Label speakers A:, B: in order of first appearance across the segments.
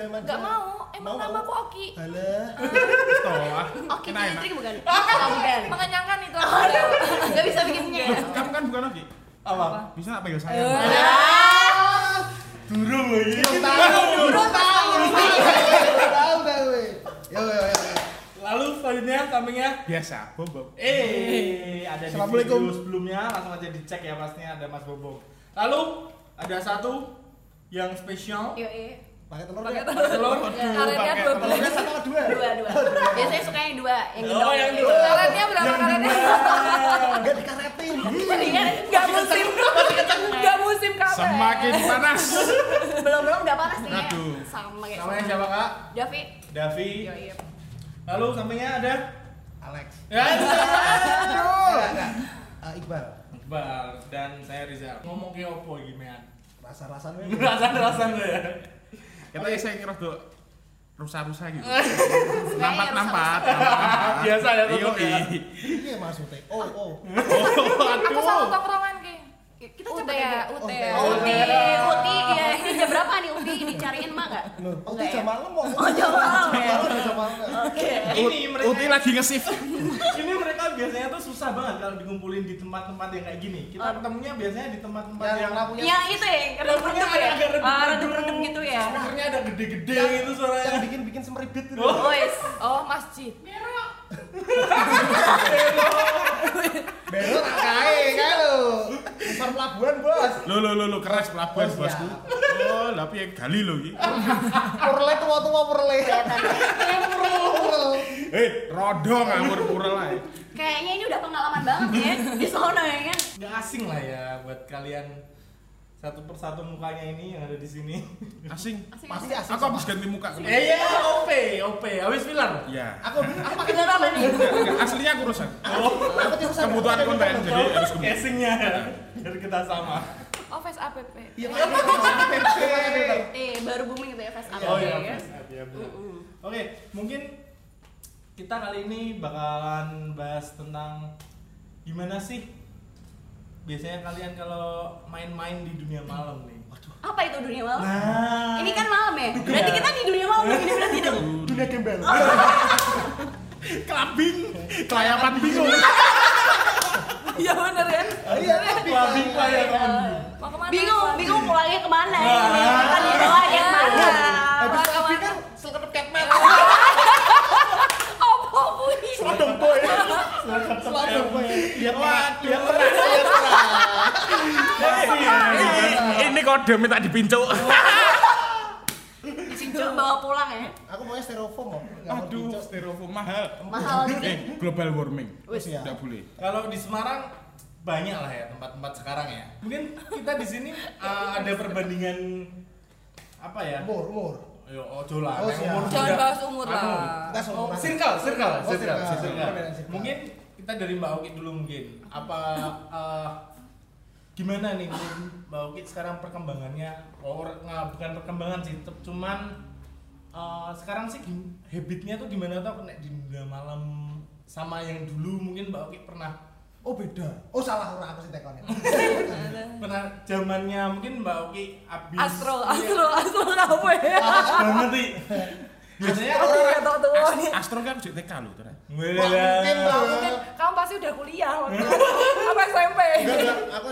A: manja-manja?
B: Gak mau, emang
A: Mau,
B: nama aku Oki.
A: Alah.
C: Toh, ah.
B: Oki. Listrik bukan? Oh, bukan.
D: mengenyangkan itu
B: Gak bisa bikin gas.
C: kamu kan bukan Oki.
E: Apa?
C: Bisa nggak panggil saya?
E: Durung lagi.
A: Belum tahu, belum tahu. Tahu. Yo yo yo.
E: Lalu selanjutnya sampingnya
C: Biasa, bobok.
E: Eh, ada di
A: Assalamualaikum.
E: video sebelumnya langsung aja dicek ya pastinya ada Mas Bobong. Lalu ada satu yang spesial.
B: Yo, iya.
A: Pakai telur
D: Pakai
A: ya.
D: telur.
E: Telur.
D: Karetnya dua
A: Telurnya
D: belas.
A: satu atau dua?
B: Dua, dua. Biasanya suka yang dua, yang
E: Oh,
B: gendong.
E: yang
B: gitu.
E: dua.
D: Karetnya berapa
E: Yang
D: karetnya?
E: dua.
A: Enggak dikaretin.
B: Iya,
D: Gak musim, gak musim karet.
C: Semakin panas.
B: belum belum udah panas nih. ya.
C: Aduh.
B: Sama kayak
E: Namanya siapa kak?
B: Davi.
E: Davi.
B: Iya.
E: Lalu sampingnya ada.
A: Alex.
E: Ya,
A: enggak. Ah, Iqbal.
E: Iqbal dan saya Rizal. Ngomong ke opo gimana?
A: Rasa-rasan gue.
E: Rasa-rasan lo ya.
C: Kita saya kira tuh rusa-rusa gitu.
B: Kayaknya
C: Nampak-nampak.
E: Biasa ya,
C: Iya,
E: tetep ya.
A: Iya maksudnya. Oh, oh.
D: Aku selalu tongkrongan ki.
B: Kita cepet
D: ya. Ute.
A: Oh,
B: Uti, Uti, ya ini jam berapa nih Uti? Dicariin emak gak?
A: Loh, oh,
B: Enggak
A: jam
B: ya?
A: malam mau.
B: Oh, jam malam ya?
A: Jam malam, jam malam.
B: Oke.
E: Ini mereka
C: Uti lagi nge-shift.
E: ini mereka biasanya tuh susah banget kalau dikumpulin di tempat-tempat yang kayak gini. Kita
B: Oh.
E: ketemunya biasanya di tempat-tempat
A: Yang
E: yang
A: lampunya
B: Yang itu ya, redup-redup ya?
E: agak redup-redup.
B: Ah, redup-redup gitu ya?
E: Speakernya ada gede-gede gitu
A: yang
E: suaranya.
A: bikin-bikin semeribit gitu.
E: Oh.
B: Boys.
D: Oh masjid.
A: Bero tak kae kan lo. Besar pelabuhan, Bos.
C: Lo lo lo lo keras pelabuhan
A: Oh,
C: bosku. Oh, tapi yang gali lo iki.
A: Purle tua-tua purle. Purle.
C: Eh, rodo ngawur pura lah.
B: Kayaknya ini udah pengalaman banget ya di sono ya kan?
E: Nggak asing lah ya buat kalian satu persatu mukanya ini yang ada di sini.
C: Asing.
A: Pasti asing.
C: Aku habis ganti muka kemarin.
E: Eh ya, OP, OP, habis filler.
C: Iya.
A: Aku aku pakai?
C: Enggak, enggak. Aslinya aku rusak.
A: aku tirusan.
C: Kebutuhan konten jadi harus kebutuhan.
E: Casingnya biar kita sama.
D: Oh face app.
A: Iya,
B: Eh, baru booming itu ya Face Up
E: Oh
B: ya,
E: iya,
B: ya.
E: ya, benar.
B: Mm-mm.
E: Oke, mungkin kita kali ini bakalan bahas tentang gimana sih biasanya kalian kalau main-main di dunia malam nih.
B: Apa itu dunia malam?
E: Nah,
B: Ini kan malam ya? Berarti kita di dunia malam ini berarti dong.
A: dunia gembel.
C: Kelabing, kelayapan bingung.
D: Iya bener kan?
A: Iya,
E: Kelabing lah ya kan.
D: Mau ke mana?
B: Bingung, bingung pulangnya ke
E: mana
B: ini? Kan dibawa yang mana?
A: Habis api kan selekep catman.
D: Apa bunyi?
A: Selodong boy. Selodong boy.
E: Lihat lihat lihat
C: Ini- Ini kode minta dipincuk.
B: Cincin bawa pulang ya?
A: Aku maunya styrofoam kok.
C: Aduh, styrofoam mahal.
B: Mahal.
C: Eh, global warming.
B: Wis.
A: Iya.
C: Tidak boleh.
E: Kalau di Semarang banyak lah ya tempat-tempat sekarang ya. Mungkin kita di sini uh, ada perbandingan apa ya?
A: Umur, umur.
E: Yo, ojo lah.
A: Oh,
E: Nek
D: Jangan
E: juga-
D: bahas umur
E: Anu,
D: lah.
A: Kita
E: circle,
A: Oh,
E: circle,
A: circle.
E: circle. Mungkin kita dari Mbak Oki dulu mungkin. Apa uh, gimana nih Mbak Oki sekarang perkembangannya? Oh, nggak bukan perkembangan sih, cuman uh, sekarang sih habitnya tuh gimana tuh kena di dunia malam sama yang dulu mungkin Mbak Oki pernah
A: Oh beda. Oh salah orang aku sih tekonnya.
E: pernah zamannya mungkin Mbak Oki abis
D: Astro,
E: Iya,
D: astro, astro apa ya?
E: banget nih biasanya
D: tahu tuh.
C: Ast- Astro kan jadi TK loh.
A: Wah, mungkin
E: Wah,
D: Mungkin kamu pasti udah kuliah waktu. Apa SMP?
A: Enggak. Aku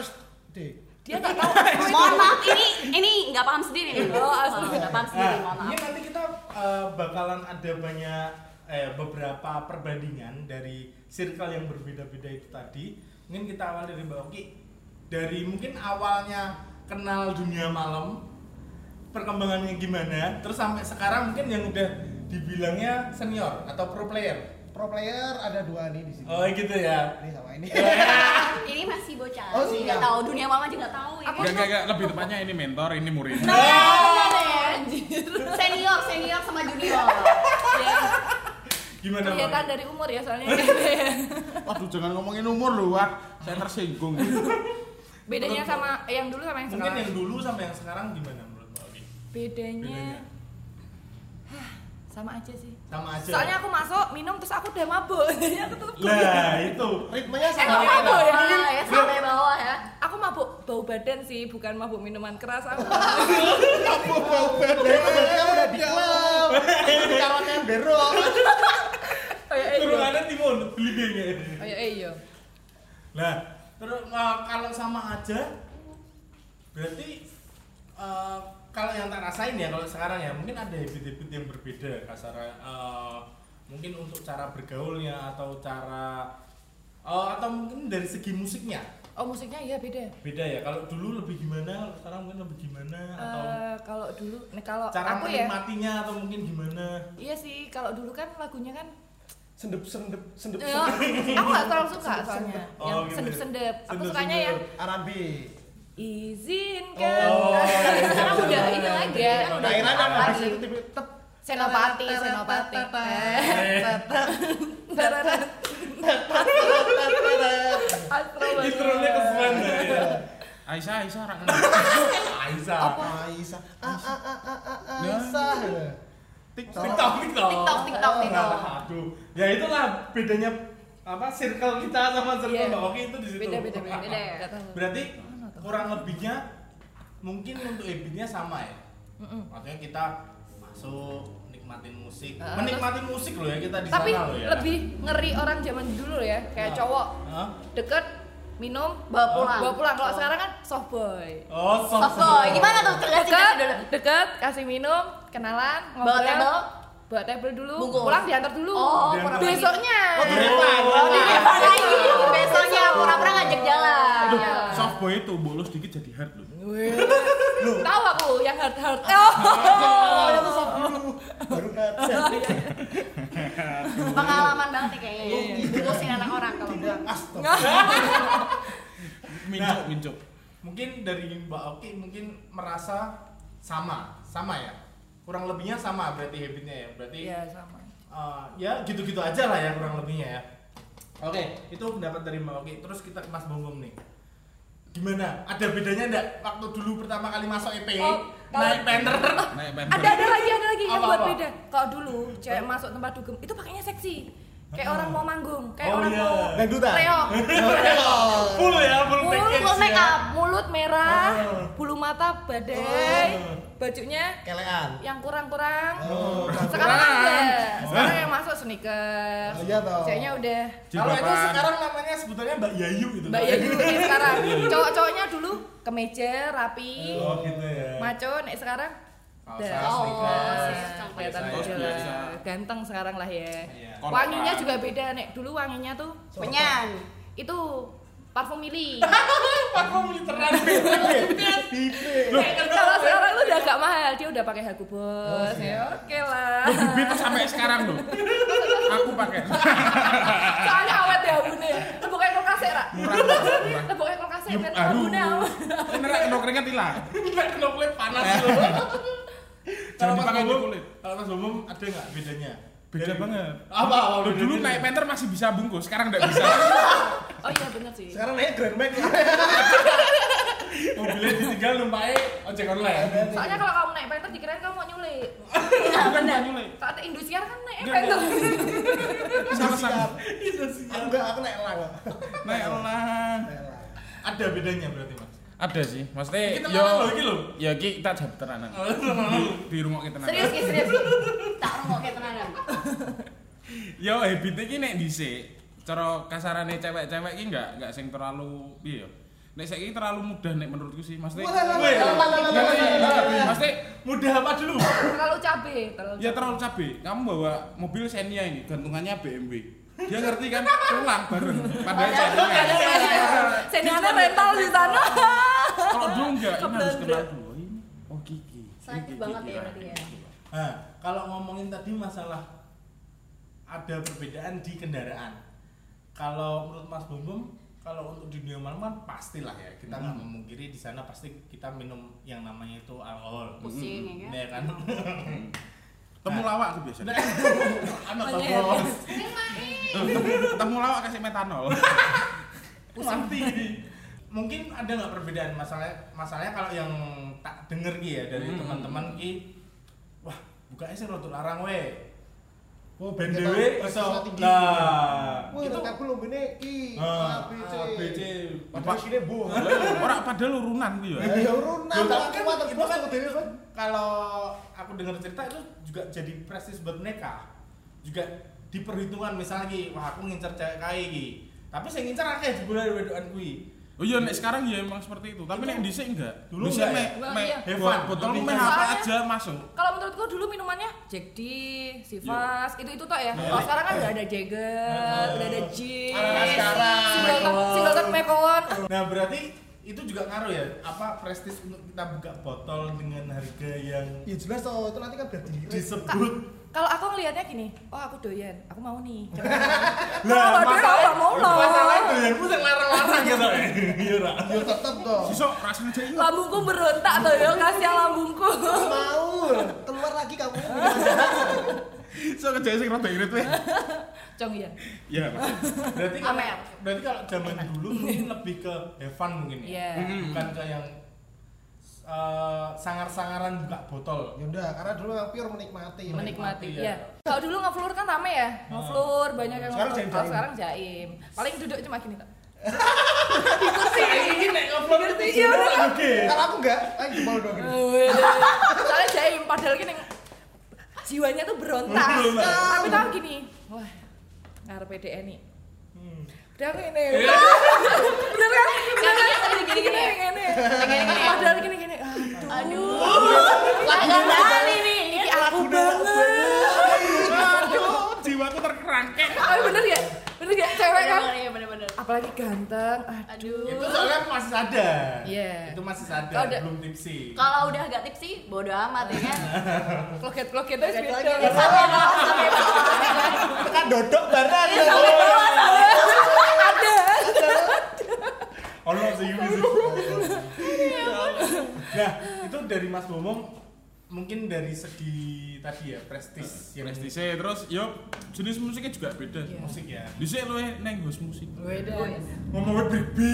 A: D.
D: Dia nggak tahu.
B: Mohon maaf, ini ini nggak paham sendiri nih.
D: Oh, asli.
B: nggak paham sendiri, mohon
E: Nah,
B: maaf.
E: mungkin nanti kita eh, bakalan ada banyak eh, beberapa perbandingan dari circle yang berbeda-beda itu tadi. Mungkin kita awal dari Mbak Oki. Dari mungkin awalnya kenal dunia malam, perkembangannya gimana, terus sampai sekarang mungkin yang udah dibilangnya senior atau pro player.
A: Pro player ada dua nih di sini.
E: Oh gitu ya.
A: Ini sama ini.
B: Ini masih bocah.
A: Oh,
B: sih, nggak tahu dunia mama aja nggak tahu ya.
C: Enggak, enggak, lebih tepatnya ini mentor, ini murid.
B: Nah, ya. Senior, senior sama junior.
D: ya,
E: Gimana
D: kelihatan
E: Bang?
D: dari umur ya soalnya.
C: Waduh, jangan ngomongin umur lu, Wak. Saya tersinggung.
D: Bedanya sama yang dulu sama yang
E: Mungkin
D: sekarang.
E: yang dulu sama yang sekarang gimana menurut Mbak Oki?
D: Bedanya Hah, sama aja sih.
E: Sama aja.
D: Soalnya aku masuk minum terus aku udah mabuk. Jadi aku tetap
E: Lah, itu.
A: Ritmenya
D: Eh,
A: sama.
D: kok mabuk ya?
B: Ah, ya sampai bawah ya.
D: Aku mabuk bau badan sih, bukan mabuk minuman keras aku.
A: Dari kemarin kamu udah di klub. Bero.
D: Oh ya iya.
E: Turunannya timun, belibingnya.
D: Oh ya iya.
E: Nah, terus eh, kalau sama aja berarti eh, kalau yang tak rasain ya kalau sekarang ya mungkin ada habit-habit yang berbeda kasar eh, mungkin untuk cara bergaulnya atau cara eh, atau mungkin dari segi musiknya
D: Oh musiknya iya beda.
E: beda ya kalau dulu lebih gimana kalau sekarang mungkin lebih gimana atau
D: Eh, kalau dulu, nih kalau
E: cara
D: aku ya,
E: menikmatinya atau mungkin gimana
D: iya sih. Kalau dulu kan lagunya kan,
A: Sendep sendep sendep.
D: ya, aku gak terlalu suka soalnya.
E: Oh,
D: yang
E: gitu.
D: sendep-sendep. Aku
E: Sendep-sendep.
D: sukanya yang
A: Arambi.
D: Izinkan.
E: Oh,
B: Sekarang udah ini lagi
D: Ya,
B: kan udah up
A: habis
B: lagi.
A: itu tipe tep.
D: Senopati, Senopati. Astro banget.
E: intronya kesuwen ya
C: Aisyah, Aisyah rak
E: Aisyah
A: Aisyah. Ah ah ah ah ah Aisyah.
E: TikTok, TikTok,
B: TikTok, TikTok, TikTok.
E: Aduh, ya itulah bedanya apa circle kita sama circle
D: Iya.
E: Mbak Oki itu di situ.
D: Beda, beda, beda.
B: Ya?
E: Berarti? Kurang lebihnya mungkin untuk habitnya sama ya.
D: Mm-mm.
E: Maksudnya kita masuk nikmatin musik, menikmati musik loh ya kita di
D: Tapi
E: sana loh ya.
D: lebih ngeri orang zaman dulu ya, kayak
E: Ah.
D: cowok deket minum
B: Bawa pulang.
D: bawa pulang. Kalau sekarang kan soft boy.
E: Oh, soft
B: Soft boy. Gimana tuh? Kasih
D: Deket,
B: dulu.
D: deket, kasih minum, kenalan,
B: Bawa
D: ngobrol,
B: table.
D: bawa table dulu,
B: Bungkus.
D: pulang diantar dulu.
B: Oh,
E: Diantar.
D: Besoknya.
E: Oh, di depan.
B: Oh, di depan lagi. Besoknya pura-pura ngajak jalan.
E: Aduh,
D: Iya.
C: Soft boy itu bolos dikit jadi hard loh.
D: Tahu aku yang hard hard. Oh.
A: Awalnya tuh soft dulu. Baru kaca.
B: Pengalaman banget ya kayaknya.
D: Iya, iya.
B: Bungkusin anak orang kalau bilang.
A: Astaga.
C: Mincuk, mincuk.
E: Mungkin dari Mbak Oki mungkin merasa sama, sama ya. Kurang lebihnya sama berarti habitnya ya. Berarti
D: Iya sama.
E: Uh, ya gitu-gitu aja lah ya kurang lebihnya ya. Oke, itu pendapat dari Mbak Oki. Terus kita ke Mas Bongbong nih. Gimana? Ada bedanya enggak waktu dulu pertama kali masuk EP
D: Oh,
E: naik penter.
D: Ada ada lagi ada lagi yang
E: Apa,
D: buat
E: apa?
D: beda. Kalau dulu cewek masuk tempat dugem itu pakainya seksi. Kayak orang mau manggung, kayak
E: Oh,
D: orang
E: iya.
D: mau
A: Dangdutan.
D: reok.
E: full ya, full
B: Full
E: package
B: full
E: ya.
B: make up.
D: Mulut merah,
E: Oh.
D: bulu mata badai,
E: Oh.
D: bajunya
A: Kelean.
D: yang kurang-kurang.
A: Oh.
D: Sekarang enggak. Sekarang yang masuk sneakers.
A: Oh, iya toh.
D: Ceweknya udah
E: Kalau itu sekarang namanya sebetulnya Mbak Yayu gitu.
D: Mbak Yayu nih sekarang. Cowok-cowoknya dulu kemeja rapi,
E: Oh gitu ya.
D: maco, nih sekarang
E: Kaos,
B: Oh,
D: kelihatan. Ganteng sekarang lah ya.
E: Iya.
C: Kolak.
D: Wanginya juga beda nek. Dulu wanginya tuh
B: Menyan.
D: itu parfum mili.
E: Parfum literan.
D: Kalau sekarang tuh udah agak mahal, dia udah pakai Hago Boss.
A: siap.
D: ya oke lah.
C: Loh, Bibi itu sampai sekarang loh. Aku pakai.
D: Soalnya awet ya bune. Leboknya kulkas ya, Ra.
C: Murah, murah.
D: Leboknya kulkas ya,
C: Yup,
D: ben bune awet.
C: Ini nek kena keringat hilang.
E: Kena kulit panas loh.
C: Jangan
E: Kalau Mas
C: dipakai di kulit.
E: Kalau Mas Bongbong ada nggak bedanya?
C: Beda
E: Dari-
C: banget.
E: Apa?
C: Loh, dulu
E: bedanya?
C: naik penter masih bisa bungkus, sekarang enggak bisa.
D: Oh iya bener sih.
A: Sekarang naik Grand Max.
E: mobilnya ditinggal numpaknya ojek online.
D: Soalnya kalau kamu naik penter dikirain kamu mau nyulik.
C: Bukan bukan nyulek.
D: Saat Indosiar kan naik
C: Nggak,
D: penter.
E: Sih.
A: Aku enggak, aku naik elang.
C: Naik elang.
A: Naik elang.
E: Ada bedanya berarti mas.
C: Ada sih, maksudnya
E: Kita
C: yo
E: loh, iki loh.
C: ya ki kita jawab tenanan.
E: Oh,
C: Di, di rumah kita tenanan.
B: Serius ki, serius. Tak rungok kayak tenanan.
C: Yo habitnya ki nek dhisik, cara kasarane cewek-cewek ki enggak enggak sing terlalu piye yo. Nek saiki terlalu mudah nek menurutku sih, maksudnya.
E: Weh,
C: Maksudnya
E: mudah apa dulu?
D: Terlalu cabe, terlalu
C: ya terlalu cabe. Kamu bawa mobil Xenia ini, gantungannya BMW. Dia ngerti kan pulang bareng. Padahal Xenia.
D: Seniornya rental di sana.
C: Kalau dulu enggak, ini harus kenal dulu. Ini oh Kiki.
B: Sakit banget ya berarti ya.
E: Nah, kalau ngomongin tadi masalah ada perbedaan di kendaraan. Kalau menurut Mas Bumbum, kalau untuk di dunia malam kan pastilah ya kita nggak memungkiri di sana pasti kita minum yang namanya itu alkohol.
B: Pusing ya kan.
E: Ya kan?
C: Temu lawak aku biasa.
E: Anak
D: Oh, iya,
E: bos.
C: Temu lawak kasih metanol.
E: Mati. mungkin ada nggak perbedaan masalah masalahnya kalau yang tak denger ki ya dari
C: Hmm.
E: teman-teman ki wah bukanya sih rotul larang we
A: Oh,
E: ben dhewe iso nah itu
A: kabel lombene iki.
E: Ah,
A: ABC.
E: ABC.
A: Padahal sini bu.
C: Ora padahal urunan ku ya.
A: Ya urunan.
E: Tapi
A: aku
E: kan itu kan
A: aku dewe kan.
E: kalau aku dengar cerita itu juga jadi prestis buat mereka juga diperhitungan misalnya wah aku ngincer cewek kaya ki tapi saya ngincer akeh jebule wedokan kuwi
C: Oh iya nek sekarang ya emang seperti itu, tapi nek dhisik enggak.
E: Dulu enggak
C: mek
D: ya?
C: mek
D: Iya.
E: Heaven.
C: botol
E: ke-
C: apa aja masuk.
D: Kalau menurutku dulu minumannya Jack D, Sivas, itu itu toh ya. Kalau sekarang kan udah ada Jagger, udah ada Gin,
A: sekarang.
D: Singleton Macallan.
E: nah berarti itu juga ngaruh ya apa prestis untuk kita buka botol dengan harga yang
A: Ya jelas toh, itu nanti kan berarti
E: disebut
D: Kalau aku ngelihatnya gini, oh aku doyan, aku mau nih.
E: lah
D: nggak mau loh.
E: masalahnya doyanmu yang larang-larang gitu iya Ra.
A: Ya tetep toh.
C: Sisok rasanya aja.
D: Lambungku berontak tuh ya, kasihan lambungku.
A: Mau keluar lagi kamu.
C: Sok kerja sing rada irit weh.
D: Cong ya.
C: Iya.
E: berarti kalau berarti kalau zaman dulu mungkin lebih ke Evan mungkin ya
D: Iya.
C: Mm-mm.
E: bukan ke yang eh, sangar-sangaran buka botol
A: Ya udah, karena dulu memang pure menikmati.
D: Menikmati, ya.
E: ya.
D: Kalau dulu ngeflur kan rame ya, ngeflur banyak yang
A: Sekarang
D: ngeflur.
A: jaim-jaim.
D: Kalau sekarang jaim. Paling duduk cuma gini tak.
E: ini nek itu
D: Iya, udah.
A: aku enggak, ayo jempol dong gini.
D: Soalnya jaim, padahal gini jiwanya tuh berontak.
E: Berontak.
D: Tapi tahu gini, wah ngarep PDN nih.
E: Hmm.
D: Udah ini. Bener kan? Bener kan?
B: Gini, gini, gini.
D: Gini,
B: gini.
D: Padahal gini gini. Aduh.
B: Aduh. Agak nih.
D: Ini aku banget.
C: Aduh, jiwaku terkerangkeng.
D: Tapi bener ya? Bener ya? Cewek kan?
B: Iya bener-bener.
D: Apalagi ganteng. Aduh.
B: Aduh.
E: itu soalnya masih sadar
D: Iya.
E: itu masih sadar
D: udah-
E: belum tipsi
B: Kalau udah agak tipsy, bodo amat ya kan.
D: Kloket-kloket aja
B: Kloket-kloket.
D: beda.
B: Sampai bawah, sampai bawah.
A: Itu kan dodok.
B: Iya, bawah.
D: Ada.
E: Allah sih gitu nah itu dari Mas Bomong mungkin dari segi tadi ya prestis yang
C: Prestise terus yo jenis musiknya juga beda.
D: Iya.
E: musik ya
C: Dhisik luwe neng host musik.
D: Beda.
E: ngomongnya bribi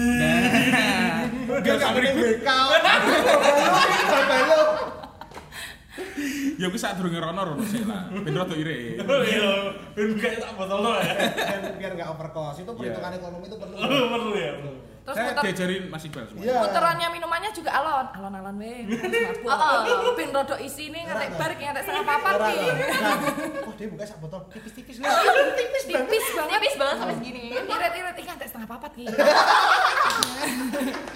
C: Gak gak ribet.
A: BK. Balok.
C: Ya wis sak durunge rono rono sik lah. Ben rada irit.
E: oh iya ben tak botol lo ya
A: Biar- enggak overcost. Itu perhitungan ekonomi itu perlu.
E: perlu ya
D: Terus
C: Saya
D: puter
C: diajarin Mas Iqbal semua.
A: Iya.
D: puterannya minumannya juga alon. Alon-alon weh. Mabuk
B: Oh.
D: pin rodok isi nih ngetek bar ngetek setengah papat ki
A: Nah, Oh, dia buka sak botol? Tipis-tipis loh.
D: tipis tipis banget.
B: Tipis banget. Sampai segini.
D: irit-irit iki ngetek setengah papat ki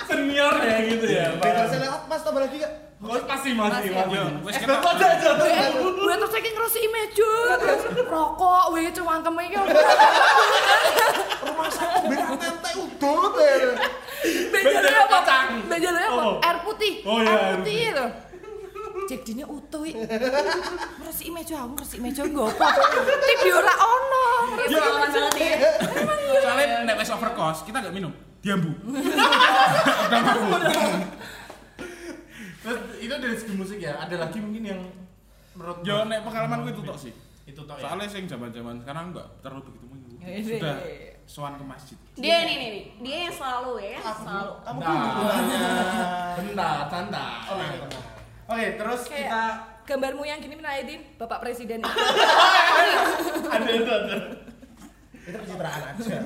E: senior ya gitu ya
A: Better saya lewat Mas. Tambah lagi enggak?
E: Kok masih masih
D: Masih.
E: masih
C: Yo, wis
E: Es
C: ketok.
E: aja aja
D: gue terus saking ngerusi meja terus rokok weh cangkem iki
A: Rumah sakit berak tente udut ya.
D: benjelnya apa
E: kacang.
D: benjelnya apa
E: Oh.
D: air putih
E: Oh, iya,
D: air putih itu Cek dini utuh i. Ngeresiki meja aku meja nggo apa? Tip yo ora ono.
B: Iya, pengalaman banget ya.
C: Soalnya nek wis overcost, kita gak minum. Diambu. Udah mabuk.
E: Terus itu dari segi musik ya ada lagi mungkin yang menurut
C: Yo nek pengalamanku itu tok sih.
E: itu tok ya
C: Soalnya sing zaman-zaman sekarang enggak terlalu begitu minggu.
D: Ini.
C: Sudah sowan ke masjid.
B: Dia ini nih, nih. dia yang selalu ya, selalu.
A: Kamu
E: Nah,
A: kan
E: bentar, santai.
A: Oh, iya, benar.
E: Oke, terus kita
D: gambarmu yang gini Aidin, Bapak Presiden.
E: ada ada ada.
A: Itu pencitraan aja.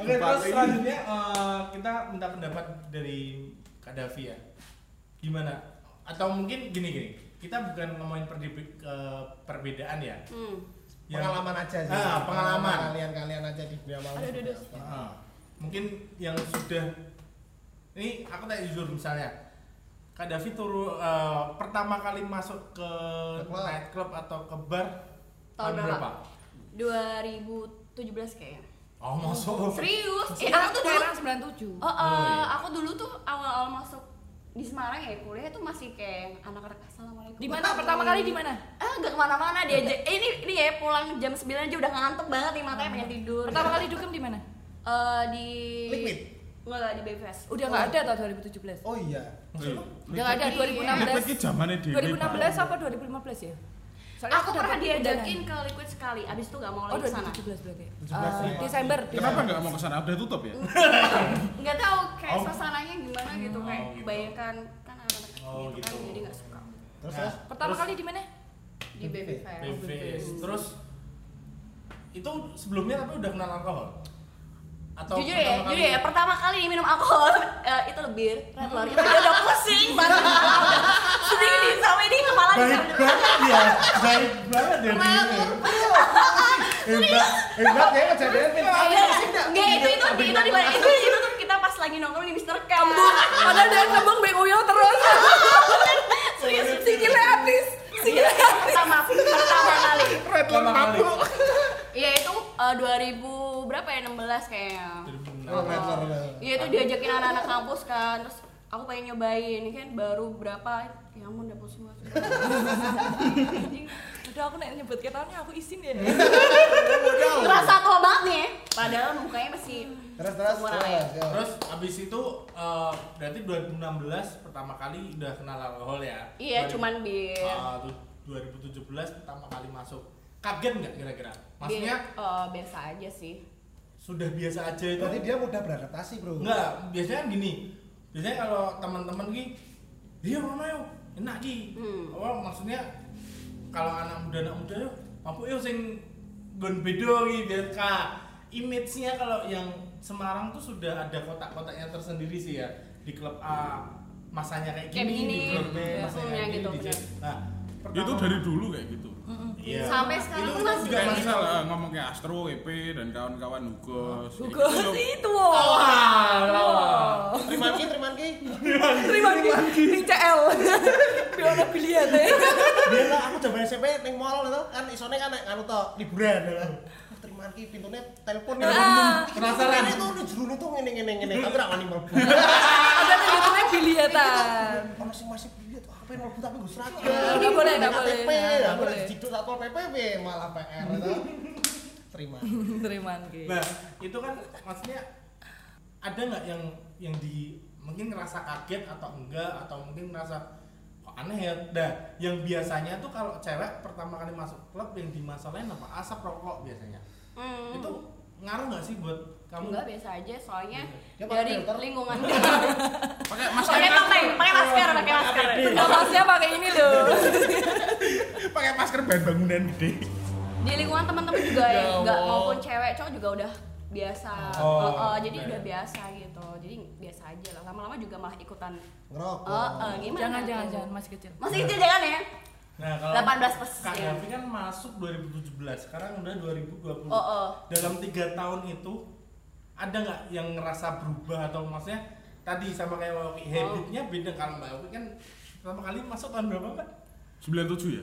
E: Oke, terus selanjutnya eh, kita minta pendapat dari Kak Davi ya. Gimana? Atau mungkin gini gini. Kita bukan ngomongin ke- perbedaan ya.
B: Hmm.
E: Yang-
A: Pengalaman aja sih.
E: Ah, pengalaman.
A: Kalian-kalian aja di dunia mau.
B: Aduh, aduh, aduh.
E: Ah, mungkin yang sudah ini aku tanya jujur misalnya Kak Davi turu eh, pertama kali masuk ke club atau ke bar
B: Tahun
E: tahun berapa?
B: 2017 kayaknya.
E: Oh, masuk.
B: Serius? Eh, aku tuh dulu
D: Sekarang 97.
B: Oh, eh,
E: Oh, iya.
B: aku dulu tuh awal-awal masuk di Semarang ya kuliah tuh masih kayak anak-anak assalamualaikum.
D: Di mana pertama kali di mana?
B: Ah, nggak ke mana-mana dia aja. Eh, ini ini ya pulang jam 9 aja udah ngantuk banget nih matanya pengen tidur.
D: Pertama kali dugem di mana?
B: Eh, di
A: Liquid?
B: Enggak di BFS.
D: Udah nggak ada tau 2017.
A: Oh iya.
D: Udah nggak ada
C: Liquid ki
D: 2016.
C: zamane dhewe.
D: 2016 apa 2015 ya? Soalnya
B: aku pernah
D: dapet
B: diajakin ke Liquid sekali, abis itu gak mau
D: Oh,
B: lagi ke sana
D: 2017 berarti.
E: 17.
D: Desember.
C: Kenapa nggak mau ke sana? Udah tutup ya?
B: Nggak tahu kayak
E: Oh.
B: suasananya gimana gitu, kayak
E: Oh, gitu.
B: kebanyakan kan anak-anak
E: Oh,
B: gitu, kan,
E: gitu.
B: jadi gak suka
A: Terus
E: Nah,
D: Pertama
E: terus-
D: kali di mana?
B: di baby face.
E: Baby face. Terus itu sebelumnya tapi udah kenal alkohol? Atau
B: jujur ya,
E: kali-
B: jujur ya, pertama kali minum alkohol eh, itu lebih red lor, itu udah udah pusing banget. Sedih nih sampai di kepala di
E: baik banget ya, baik banget ya dia.
A: hebat hebat ya kejadian pin.
B: Enggak, itu itu itu di mana? Itu itu tuh kita pas lagi nongkrong di Mister K.
D: Padahal dia nembang Bang Uyo terus.
B: Serius,
D: Sikilnya habis. Sikilnya habis.
B: pertama pertama kali.
E: Pertama kali.
B: Iya itu eh, 2000 berapa ya 16 kayaknya.
A: Oh, lor.
B: Iya itu diajakin anak-anak kampus kan, terus aku pengen nyobain, ini kan baru berapa, ya ampun udah pusing banget.
D: Udah aku nek nyebut ketawanya aku isin ya.
B: Ngerasa tua banget nih, ya. padahal mukanya masih
A: Terus terus terus. ya.
E: Terus abis itu eh, berarti 2016 pertama kali udah kenal alkohol ya?
B: Iya,
E: 2000
B: cuman bir.
E: Ah, tuh, 2017 pertama kali masuk. Kaget nggak kira-kira? Maksudnya
B: eh, biasa aja sih.
E: Sudah biasa aja itu?
A: Berarti dia mudah beradaptasi, Bro.
E: Enggak, biasanya kan gini. Biasanya kalau teman-teman ki, iya mana yo, enak ki.
B: Hmm.
E: Oh, maksudnya kalau anak muda anak muda yo, mampu yo sing gon bedo ki biar ka. Image-nya kalau yang Semarang tuh sudah ada kotak-kotaknya tersendiri sih ya di klub A masanya kayak
B: Kayak
E: gini,
B: begini.
E: di klub B masanya
B: ya
E: kayak gini,
B: gitu,
E: di C.
B: benar.
E: Nah,
C: Itu dari dulu kayak gitu.
E: Iya.
B: Sampai sekarang
E: Itu kan
B: masih.
E: juga masih
C: eh, ngomong kayak Astro, EP dan kawan-kawan Hugos.
D: Hugo
C: Itu.
E: Wah,
A: Terima ki, terima ki.
D: Terima kasih. Ning CL. Piala biliar deh.
A: Biar lah aku jaman SMP ning mall itu kan isone kan nek anu to liburan ya. Ah, Terima ki pintune telepon ya.
D: Ah.
A: Penasaran itu lu jero tuh ngene ngene ngene. Tapi ra wani mlebu.
D: Ada ning YouTube biliatan.
A: Ono sing masih lihat HP mlebu tapi gue seragam.
D: Nggak boleh, nggak boleh.
A: KTP,
D: Nggak
A: aku
D: boleh.
A: ciduk satpol PP be, malah PR itu. Terima.
D: Terima ki.
E: Nah, itu kan maksudnya ada nggak yang yang di mungkin ngerasa kaget atau enggak atau mungkin ngerasa kok aneh ya. Nah, yang biasanya tuh kalau cewek pertama kali masuk klub yang dimasalahin apa? Asap rokok biasanya.
B: Hmm.
E: Itu ngaruh nggak sih buat kamu?
B: Enggak biasa aja, soalnya
A: Dia
B: dari
A: filter.
B: lingkungan.
C: Pakai masker.
B: Pakai pakai pakai masker, pakai masker.
D: Napasnya pakai ini loh.
C: Pakai masker bahan bangunan gede.
B: Di lingkungan teman-teman juga
C: Ya
B: enggak
C: Allah.
B: maupun cewek, cowok juga udah biasa.
E: Oh,
B: Oh, oh, jadi udah biasa gitu. Jadi biasa aja lah. Lama-lama juga malah ikutan.
A: Ngerokok.
B: Oh, oh, gimana?
D: Jangan jangan
B: tuh?
D: jangan masih kecil.
B: Masih kecil jangan ya?
E: Nah, kalau
B: 18 plus,
E: Kak
B: ya.
E: Gavi kan masuk 2017, sekarang udah 2020.
B: Oh, oh.
E: Dalam tiga tahun itu ada nggak yang ngerasa berubah atau maksudnya tadi sama kayak Mbak Oki, habitnya beda kalau Mbak Oki kan pertama kali masuk tahun berapa Mbak?
C: 97 ya?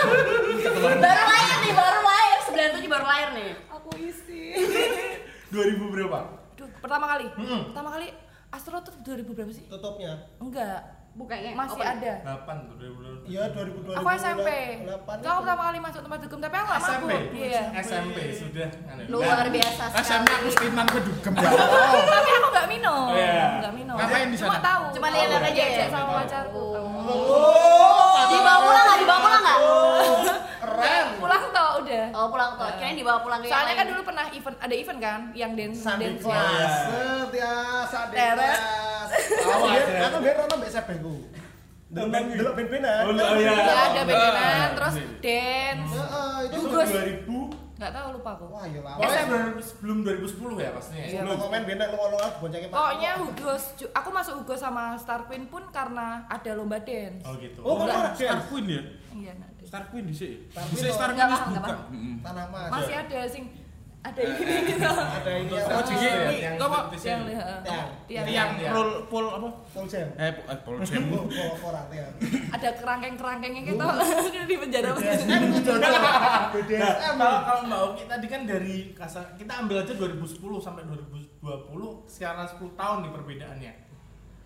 B: Baru lahir nih, baru lahir. 97 baru lahir nih.
D: Aku isi.
E: 2000 berapa?
D: Duh, pertama kali. Pertama kali Astro tuh 2000 berapa sih?
A: Tutupnya.
D: Enggak.
B: Bukannya
D: Masih
B: open.
D: ada.
E: 8 tuh 2000.
A: Iya 2000
D: Aku SMP.
A: 2008.
D: Kau pertama kali masuk tempat dugem tapi aku gak
E: SMP.
D: mabuk. Iya.
E: SMP sudah.
B: Luar biasa
C: SMA
B: sekali.
C: Kustinan ke Dugem.
D: Tapi aku gak minum.
E: Oh, iya.
D: Gak minum.
C: Ngapain di
D: Cuma
C: sana?
D: tahu.
B: Cuma lihat-lihat aja ya?
D: Sama pacarku.
A: Oh,
B: Dibawa pulang nggak? Dibawa pulang nggak?
A: Keren.
D: Pulang toh udah.
B: Oh pulang tuh, kirain dibawa pulang ke yang
D: Soalnya kan
B: lain.
D: dulu pernah event ada event kan yang dance
A: Sandi
D: dance.
A: kelas, setiasa kelas.
E: Awas,
A: Aku biar-. Aku nonton mbak SMP ku. Delok ben delok ben-benan.
E: Oh, oh, iya.
D: Ya ada beneran
C: Nah,
D: terus
C: iya.
D: dance.
A: Heeh, itu
E: Itu
D: Gus.
E: 2000
D: Gak tahu lupa aku.
A: Wah, ya lama.
E: Pokoknya sebelum- sebelum 2010 ya pastinya.
D: Iya.
A: Sebelum komen benak lu-lu boncengnya Pak.
D: Pokoknya Hugos, aku masuk Hugos sama Star Queen pun karena ada lomba dance.
E: Oh gitu.
A: Oh,
C: enggak, Star
A: dance.
C: Queen ya?
D: Iya, nah, dance.
C: Star Queen di sini.
A: Star
C: Di
A: Queen
C: Star
B: Enggak
C: Queen
B: enggak.
A: Tanah Mas.
D: Masih ada sing ada ini gitu.
A: Ada ini
E: strategi
C: Iya,
E: ya,
C: iya.
E: yang
C: Apa?
D: Yang.
A: Tiang.
D: Tiang.
C: Roll pull apa?
A: Full jam.
C: Eh, eh pull jam.
A: Oh.
D: Ada kerangkeng-kerangkengnya gitu di penjara.
E: Nah,
A: BDSM.
E: kalau kalau Mbak Oki tadi kan dari kasar kita ambil aja 2010 sampai 2020 sekarang 10 tahun nih perbedaannya.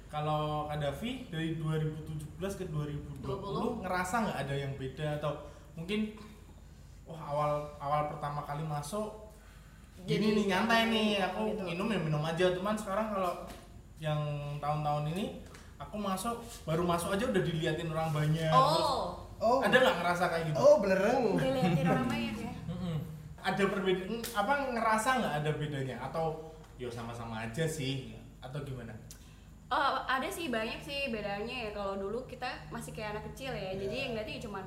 E: Kalau Kadafi dari 2017 ke 2020 ngerasa nggak ada yang beda atau mungkin wah awal awal pertama kali masuk
B: Jadi-
E: gini nih nyantai nih aku
B: gitu.
E: minum ya minum aja cuman sekarang kalau yang tahun-tahun ini aku masuk baru masuk aja udah diliatin orang banyak terus
B: Oh,
A: Oh.
E: Ada nggak ngerasa kayak gitu?
A: Oh, belereng.
B: Dilihatin orang banyak ya.
E: Ada perbedaan apa ngerasa nggak ada bedanya atau yo sama-sama aja sih atau gimana?
B: Oh, ada sih banyak sih bedanya ya kalau dulu kita masih kayak anak kecil ya. Jadi yang lihatnya cuma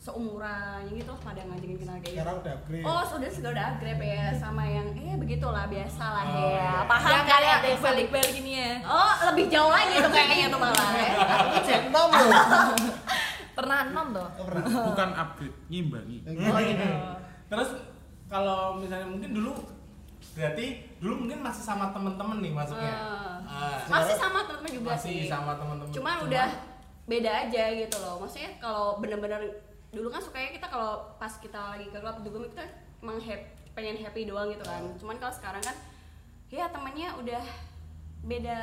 B: seumuran gitu loh pada ngajakin kenal kayak gitu.
A: Sekarang udah upgrade.
B: Oh, sudah sudah udah grab ya sama yang eh begitulah biasa lah
E: Oh,
B: ya.
E: iya.
B: Paham
D: Yang
B: kan
D: kayak
B: ya?
D: balik-balik ini ya.
B: Oh, lebih jauh lagi tuh kayaknya tuh malah ya.
A: Cek nom loh.
D: Pernah nom toh?
A: Oh, pernah.
C: Bukan upgrade, ngimbangi.
A: Oh, gitu.
E: Terus kalau misalnya mungkin dulu berarti dulu mungkin masih sama temen-temen nih masuknya.
B: Ah.
E: Ah,
B: Masih sama temen juga
E: masih
B: sih.
E: sama temen-temen.
B: Cuman udah beda aja gitu loh. Maksudnya kalau bener-bener dulu kan sukanya kita kalau pas kita lagi ke klub dugem kita emang happy, pengen happy doang gitu kan. Cuman kalau sekarang kan ya temennya udah beda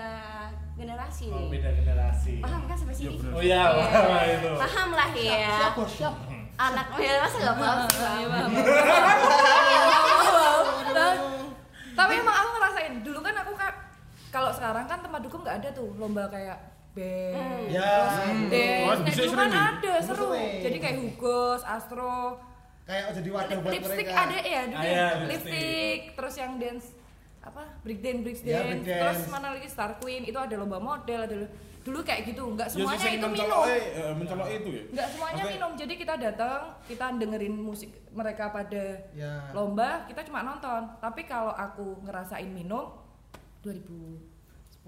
B: generasi
E: Oh,
B: nih.
E: beda generasi.
B: Paham kan sampai sini?
C: bener.
E: Oh iya,
B: Iya.
E: paham itu.
B: Paham lah ya.
A: Siap, bos, siap.
B: Anak ya masa gak paham sih paham.
D: Tapi emang aku ngerasain dulu kan aku kan kalau sekarang kan tempat dukung nggak ada tuh lomba kayak band
B: Hmm.
A: Ya.
D: dance
C: Oh,
D: Nah, dulu kan ada seru jadi kayak Hugos Astro
A: Kayak jadi wadah buat
D: lipstick
A: mereka.
D: ada ya dulu
E: Ah,
D: ya?
E: iya,
D: lipstick. terus yang dance apa break dance break
A: Ya,
D: dance
A: break
D: terus
A: dance.
D: mana lagi Star Queen itu ada lomba model ada dulu kayak gitu nggak
C: Ya,
D: semuanya
C: sing
D: itu minum
C: mencolok eh, mencolok itu ya.
D: nggak semuanya
C: Maksudnya-
D: minum jadi kita datang kita dengerin musik mereka pada
A: Ya.
D: lomba kita cuma nonton tapi kalau aku ngerasain minum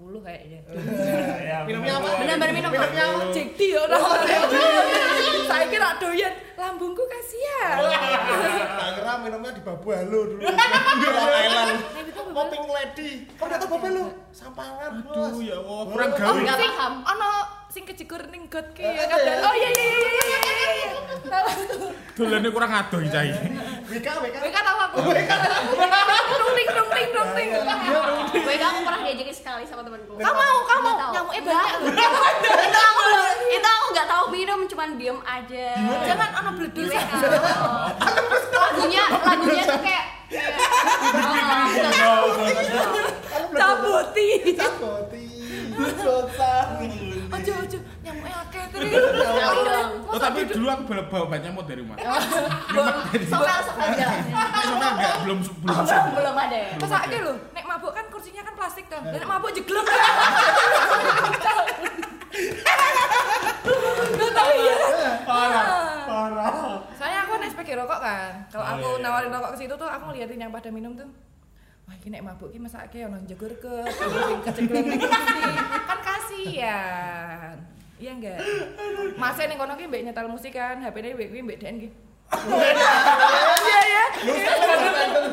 D: 2010 kayaknya
E: Ya,
A: Minumnya apa?
B: Bener-bener minum.
A: Minumnya apa?
D: Jack D ya orang saya kira doyan lambungku kasihan
A: kira minumnya di Babu Halo dulu. Di Long Island. Popping Lady. Kok tau Babu Halo? Sampangan.
C: Aduh ya Allah, kurang
A: Oh,
C: gawe.
B: Nggak
D: sing
B: paham.
D: ono sing kejegur ning got ki
A: Eh,
D: ya kan
A: ya?
D: oh iya iya iya iya iya iya iya
C: Dolane kurang adoh cai.
A: WK, WK.
D: Kowe kan tahu aku. Dong ting dong ting dong ting
B: Gue kan aku pernah diajakin sekali sama temanku.
D: kamu mau kamu nyamuknya banyak
B: itu aku itu aku nggak tahu minum cuman diem aja.
D: Jangan ono bledus
B: WA lagunya lagunya tuh kayak oh, oh,
D: caboti ojo ojo akeh terus.
C: Oh tapi dulu aku bawa, bawa banyak nyamuk dari rumah.
B: sopel sopel
C: Cuma enggak belum belum
B: belum belum ada ya
D: Pas aja lho, nek mabuk kan kursinya kan plastik kan. Nek mabuk jeglek. Gak tau ya.
E: Parah, parah.
D: Saya aku kan SPG rokok kan. Kalau
E: Oh,
D: aku
E: iya, iya.
D: nawarin rokok ke situ tuh aku ngeliatin yang pada minum tuh. Wah, ini nek mabuk ki mesake ono jegur ke. Kan kasihan. Iya enggak? Masa ning kono ki mbek nyetel musik kan, HP-ne mbek kuwi mbek DN ki. Iya ya.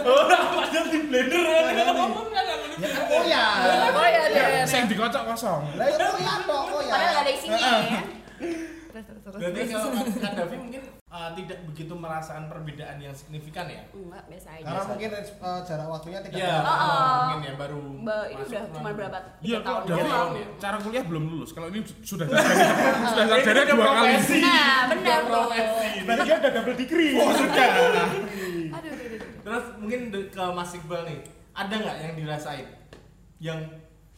E: Padahal di blender ya. kan
A: Ya kan oh ya.
D: Oh ya.
C: Sing dikocok kosong.
A: Lah ya oh ya toh, oh ya.
B: padahal ada isinya ya
D: Terus terus terus.
E: Berarti kalau Kak Davi mungkin uh, tidak begitu merasakan perbedaan yang signifikan ya?
B: enggak biasa aja
A: Karena mungkin eh, jarak waktunya tidak
E: Iya,
B: Oh, oh.
E: mungkin ya baru.
B: Mbak ini udah cuma berapa
C: Iya
B: tiga
C: kok
B: tahun
E: Dua tahun ya?
C: cara kuliah belum lulus. Kalau ini sudah sarjana sudah sarjana
E: udah
C: dua kali.
B: nah benar
E: Udah profesi.
A: Berarti dia udah double degree.
C: Oh sudah.
D: Aduh aduh aduh.
E: Terus mungkin ke Mas Iqbal nih, ada nggak yang dirasain? Yang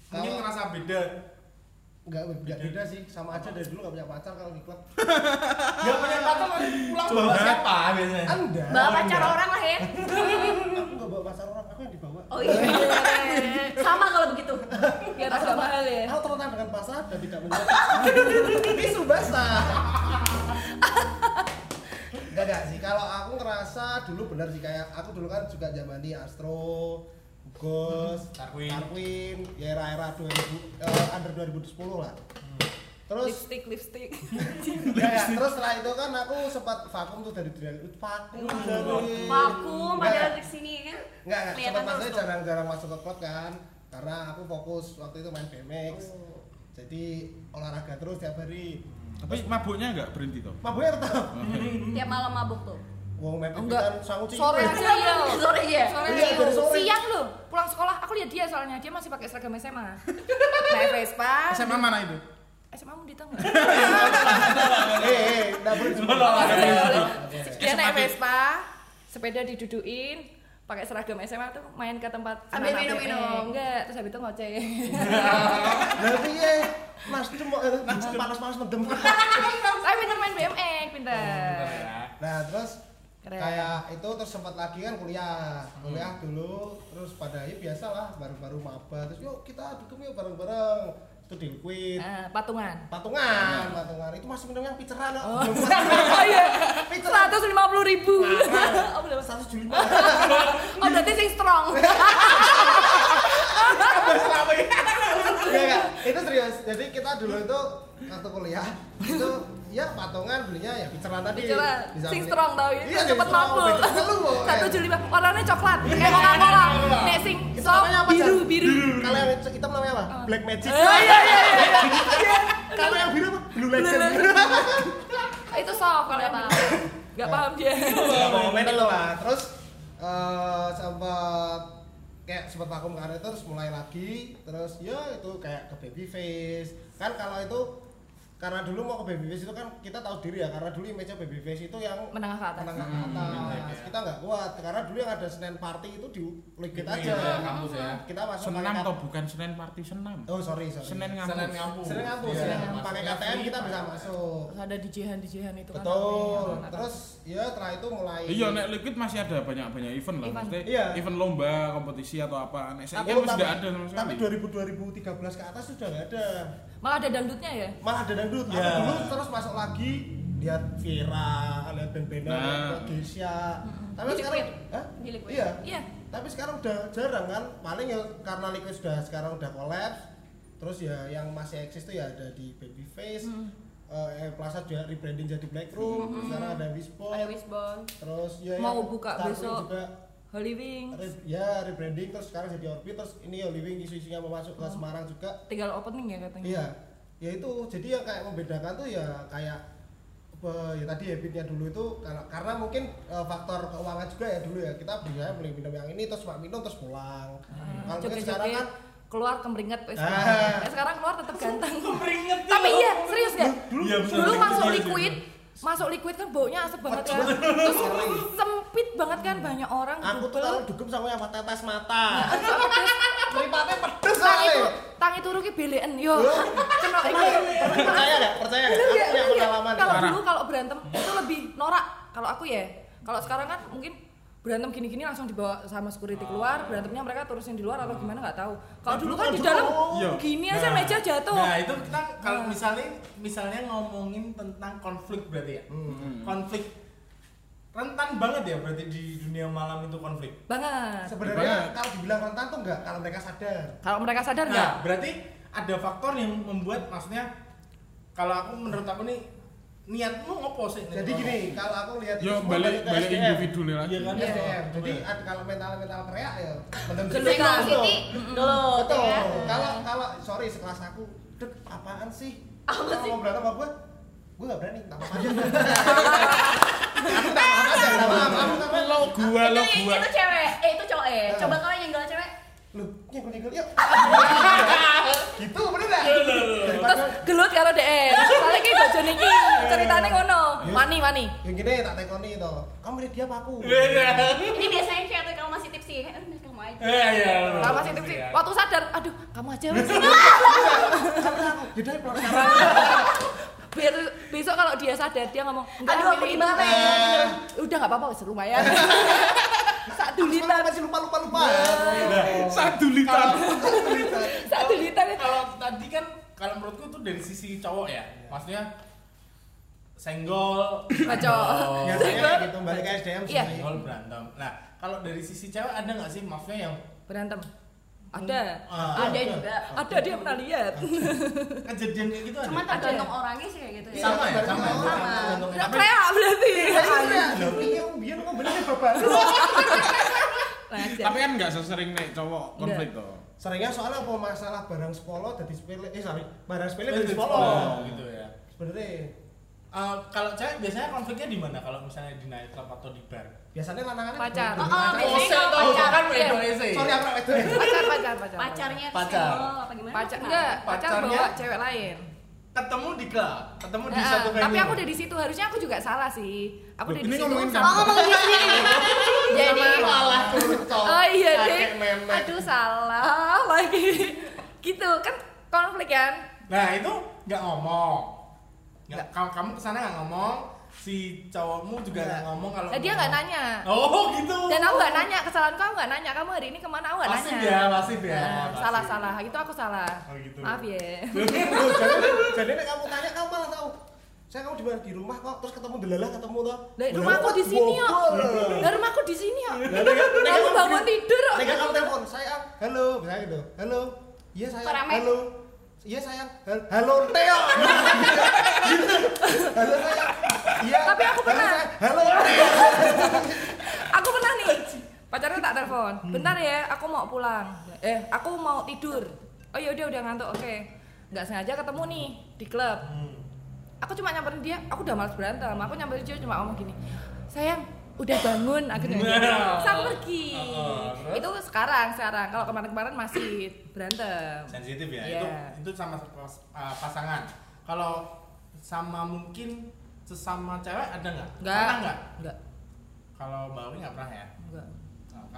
E: mungkin ngerasa beda?
A: Enggak beda, beda sih, sama aja dari dulu gak punya pacar kalau di klub.
E: Gak punya pacar pulang bawa siapa biasanya?
A: Anda.
B: bawa pacar orang lah ya
A: Aku gak bawa pacar orang, aku yang dibawa.
B: oh iya sama kalau begitu
D: Biar agak mahal ya.
A: Aku terletak dengan pasar dan tidak menjadi tisu basah. Enggak enggak sih, kalau aku ngerasa dulu benar sih kayak aku dulu kan juga zamani Astro, Ghost,
E: Darwin.
A: Darwin, ya era-era 2000 eh, under 2010 lah. Terus
D: Lipstick lipstick.
A: ya, ya, terus setelah itu kan aku sempat vakum tuh dari dari vakum dari
B: vakum
A: Enggak,
B: ada di sini kan
A: Enggak, enggak, sempat maksudnya
B: tuh.
A: jarang-jarang masuk ke klub kan Karena aku fokus waktu itu main BMX
B: Oh.
A: Jadi olahraga terus tiap hari
C: Tapi mabuknya enggak berhenti toh.
A: Mabuknya tetap
B: tiap malam mabuk tuh
A: Wong main
D: Oh, enggak.
A: kan cilik.
D: Sore aja ya.
B: sore ya
D: Sore
A: Iya, sore.
D: Siang loh. Pulang sekolah aku lihat dia soalnya dia masih pakai seragam SMA. Naik Vespa.
C: SMA mana itu?
D: SMA mu di tengah.
A: Eh, eh,
E: belum.
A: oke.
D: Dia naik. Vespa, sepeda diduduin, pakai seragam SMA tuh main ke tempat
B: Ambil minum-minum.
D: APM. Enggak, terus habis itu ngoceh.
A: Berarti ya Mas kok itu. Panas-panas mendem.
D: Saya pinter main BMX, pinter.
E: ya.
A: Nah, terus
D: Keren.
A: kayak itu terus sempat lagi kan kuliah kuliah dulu terus pada ya biasa lah baru-baru maba terus yuk kita duduk yuk bareng-bareng itu di liquid
D: Nah, patungan.
A: patungan patungan itu masih minum yang piceran
D: Oh. Oh iya.
A: piceran
D: Seratus lima puluh ribu.
A: Nah,
D: Oh belum.
A: seratus juli
D: Oh berarti sing strong.
A: Enggak, enggak. Itu serius. Jadi kita dulu itu waktu kuliah itu ya patungan belinya ya piceran tadi.
D: Bicara sing
A: beli-
D: strong tau
A: Iya,
D: ya.
A: sing
D: Cepet mampu. Satu
A: Eh.
D: juli warnanya coklat. Kayak Coca-Cola. Nek sing
A: Itu
D: soft
A: namanya apa,
D: biru biru.
A: Kalau yang hitam namanya apa? Black Magic.
D: Oh iya iya iya.
A: Kalau yang biru apa? Blue Legend.
D: Itu soft kalau yang
B: Nggak
D: paham dia.
A: Ya, momen itu lah. Terus eh sempat kayak sempat vakum karena terus mulai lagi terus ya itu kayak ke baby face. Kan kalau itu karena dulu mau ke baby face itu kan kita tahu diri ya karena dulu image baby face itu yang
D: Menengah ke atas.
A: menengah ke atas kita nggak kuat karena dulu yang ada Senin party itu di liquid aja
E: ya, kampus ya.
A: kita masuk
C: Senam
A: pakai
C: atau bukan Senin party senam?
A: oh sorry sorry
C: Senin
E: Senin
C: ngampus.
E: ngampus.
A: Senin ngampus
E: Iya,
A: ya.
E: masuknya
A: pakai KTM kita bisa masuk
D: ada dijehan-dijehan itu kan.
A: betul
D: namanya.
A: terus ya setelah itu mulai
C: Iya, nek liquid masih ada banyak-banyak event lah.
D: Event.
C: Maksudnya
A: Iya.
C: event lomba, kompetisi atau apa. Nek saya
A: tapi,
C: kan masih tidak ada sama
A: tapi
C: sekali.
A: 2000 2013 ke atas sudah nggak ada
D: Malah ada dangdutnya ya.
A: malah ada dangdut
E: Ya.
A: Aku dulu terus masuk lagi lihat Vira lihat band-bandan
C: Nah.
A: lihat Desya tapi
B: Di
A: sekarang
B: Liquid.
A: iya
D: Iya.
A: tapi sekarang udah jarang kan paling ya karena Liquid sudah sekarang udah collapse terus ya yang masih eksis tuh ya ada di Babyface eh Plaza juga rebranding jadi Black Room terus sekarang ada Wishbone
B: Ada Wisbon.
A: terus ya
D: Mau buka besok.
A: juga
D: Holy Wings.
A: re- ya rebranding terus sekarang jadi Orbit terus ini Holy Wing isu-isunya mau masuk ke
D: Oh.
A: Semarang juga
D: Tinggal opening ya katanya.
A: Iya, ya itu jadi yang kayak membedakan tuh ya kayak apa, ya tadi habitnya dulu itu karena karena mungkin eh, faktor keuangan juga ya dulu ya kita biasanya beli minum yang ini terus minum terus pulang.
D: Hmm,
A: Kalau mungkin sekarang kan
D: keluar kemeringet wes.
A: Ah.
D: Eh, sekarang keluar tetap ganteng.
E: Keringet
D: Tapi iya, serius gak?
E: Iya, bener.
D: Dulu masuk
E: Iya,
D: liquid, masuk liquid kan baunya asap banget kan. Terus sempit banget kan banyak orang
A: aku tuh kalau dugem sama yang tetes mata. Meripatnya pedes
D: Tang itu,
A: soalnya.
D: tang itu rugi belen yo. Kena iki.
A: percaya nggak? Percaya?
D: Iya,
A: Aku punya pengalaman.
D: Kalau dulu kalau berantem itu lebih norak. Kalau aku ya, kalau sekarang kan mungkin berantem gini-gini langsung dibawa sama security keluar, berantemnya mereka turusin di luar atau gimana nggak tahu. Kalau dulu kan di dalam
C: Iya.
D: gini aja
E: Nah,
D: meja jatuh.
E: Nah, itu kita kalau
D: Nah.
E: misalnya misalnya ngomongin tentang konflik berarti ya.
A: Hmm.
E: Konflik rentan banget ya berarti di dunia malam itu konflik.
D: Banget.
A: Sebenarnya
C: Banget.
A: kalau dibilang rentan tuh enggak kalau mereka sadar.
D: Kalau mereka sadar nggak?
E: Nah, berarti ada faktor yang membuat maksudnya kalau aku menurut aku nih niatmu ngopo sih?
A: Jadi gini, kalau aku lihat semua
C: balik balik individu lagi.
E: Iya kan?
D: Iya.
A: SDM. Jadi ad- kalau mental-mental teriak ya
B: Single
D: kan?
B: Dulu.
A: Betul.
B: ya.
A: Kalau kalau sorry sekelas aku, dek apaan sih?
B: Apa
A: Kalau
B: sih?
A: mau berantem sama gue, gue gak berani. Tak apa aja. Aku tak apa aja. Tak apa aku tak apa.
C: Lo gua lo
B: itu,
C: gua.
B: itu cewek, eh itu cowok eh. Coba kau yang nyenggol cewek.
A: Lu nyenggol nyenggol yuk. Gitu bener gak?
D: Terus
A: Daripada
D: gelut karo DM. Soalnya ki bojo niki ceritane ngono.
A: Iya.
D: Mani mani.
A: yang gini tak tekoni itu. Kamu lihat dia apa aku?
B: Ini biasanya cewek tuh kalau masih tipsy, eh kamu aja.
E: Iya, iya.
D: Kalau masih tipsi, waktu sadar, aduh, kamu aja wes.
A: Yaudah pulang
D: Biar besok kalau dia sadar dia ngomong, enggak
B: Aduh, aku gimana
D: itu."
B: ya?
D: Udah enggak apa-apa, wes lumayan. Satu liter,
A: masih lupa lupa lupa.
C: Satu liter.
D: satu liter.
E: Kalau tadi kan kalau menurutku tuh dari sisi cowok ya. Maksudnya senggol,
D: Bacok.
A: Ya saya kayak gitu balik ke SDM
D: Iya.
E: senggol berantem. Nah, kalau dari sisi cewek ada nggak sih maksudnya yang
D: Berantem. Ada.
E: Ah,
B: Ada juga.
D: Ada dia pernah lihat.
E: kejadian kayak gitu ada?
B: Cuman tergantung orangnya sih kayak gitu ya.
E: sama ya, sama ya.
B: Sama.
E: Tergantung-
D: Udah
E: tapi-
D: kayak berarti.
A: Lah iya biar kok bener bapak.
D: Nah,
C: Tapi kan nggak sesering nek cowok konflik toh.
A: Seringnya soalnya apa masalah barang sepolo jadi sepele eh sorry barang sepele
E: Jadi
A: jadi sepolo.
E: gitu ya.
A: Sebenarnya
E: Eh, kalau cewek biasanya konfliknya di mana? Kalau misalnya di night club atau di bar?
A: Biasanya lanangannya
D: Pacar.
B: Oh, oh, biasanya
E: Ose
B: kalau
E: tau,
B: pacar.
E: kan
D: Iya.
E: wedo ese.
A: Sorry aku itu.
D: Pacar, pacar, pacar.
B: Pacarnya
E: Pacar.
B: apa gimana?
D: Pacar enggak, pacar
E: Pacarnya?
D: bawa cewek lain.
E: Ketemu di klub, ketemu di
D: Nah,
E: satu venue.
D: tapi aku udah di situ, harusnya aku juga salah sih. Aku udah di situ.
C: ngomongin
D: sama-
B: Oh ngomong di sini. Jadi
A: malah.
D: Oh iya deh. Aduh salah lagi. gitu kan konflik kan.
E: Nah itu nggak ngomong. Nggak, kamu kamu ke sana nggak ngomong. Si cowokmu juga nggak ngomong kalau.
D: Eh, dia nggak nanya.
E: Oh gitu.
D: Dan aku nggak nanya, kesalahan kamu nggak nanya. Kamu hari ini ke mana? Aku nggak nanya.
E: ya, pasif ya.
D: Nah,
E: pasif.
D: salah salah. Itu aku salah.
E: Oh, gitu.
D: Maaf ya.
A: Jadi jadi kamu tanya kamu malah tahu saya kamu di mana di rumah kok terus ketemu delalah ketemu toh
D: Lah, rumahku di sini, yo. Lah rumahku di sini ya.
A: Nek
D: Aku bangun tidur.
A: Nek kamu telepon sayang halo misalnya gitu halo iya
B: Paramek.
A: halo iya sayang Hal- halo Teo halo sayang iya
D: Tapi aku pernah.
A: halo
D: Aku pernah nih. Pacarnya tak telepon.
E: Hmm.
D: Bentar ya, aku mau pulang. Eh, aku mau tidur. Oh ya udah udah ngantuk. Oke. Nggak sengaja ketemu nih di klub.
E: Hmm.
D: Aku cuma nyamperin dia, aku udah malas berantem. Aku nyamperin dia cuma ngomong gini. Sayang, udah bangun akhirnya aku pergi.
E: Oh, terus?
D: Itu sekarang, sekarang. Kalau kemarin-kemarin masih berantem.
E: sensitif ya
D: Iya.
E: itu itu sama uh, pasangan kalau sama mungkin sesama cewek ada nggak
D: Enggak.
E: pernah nggak
D: Enggak.
E: kalau mbak Wi nggak pernah ya
D: Enggak.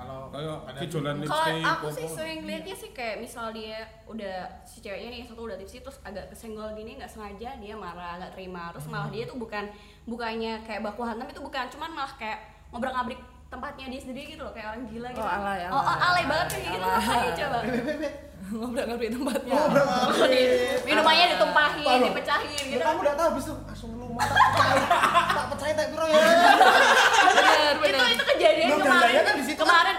E: Nah, kalau
C: Kayak
E: ada
C: kejualan
B: Kalau aku sih sering lihatnya sih kayak misal dia udah si ceweknya nih satu udah tipsi terus agak kesenggol gini nggak sengaja dia marah nggak terima terus malah dia tuh bukan bukannya kayak baku hantam itu bukan cuman malah kayak ngobrak ngabrik tempatnya dia sendiri gitu loh kayak orang gila gitu
D: Oh, alay,
B: oh, oh,
D: alay.
B: alay banget kayak gitu
D: Alay.
B: ngapain coba
D: Ngobrol ngobrol di tempatnya.
B: Oh, di- minumannya ditumpahin dipecahin
A: Ya,
B: gitu
A: kamu udah tahu habis itu langsung lu mata pecahin tak pecahin tak piro ya
D: Bener,
B: itu
D: bener.
B: itu kejadian kemarin.
A: kan di situ. Kan?
B: kemarin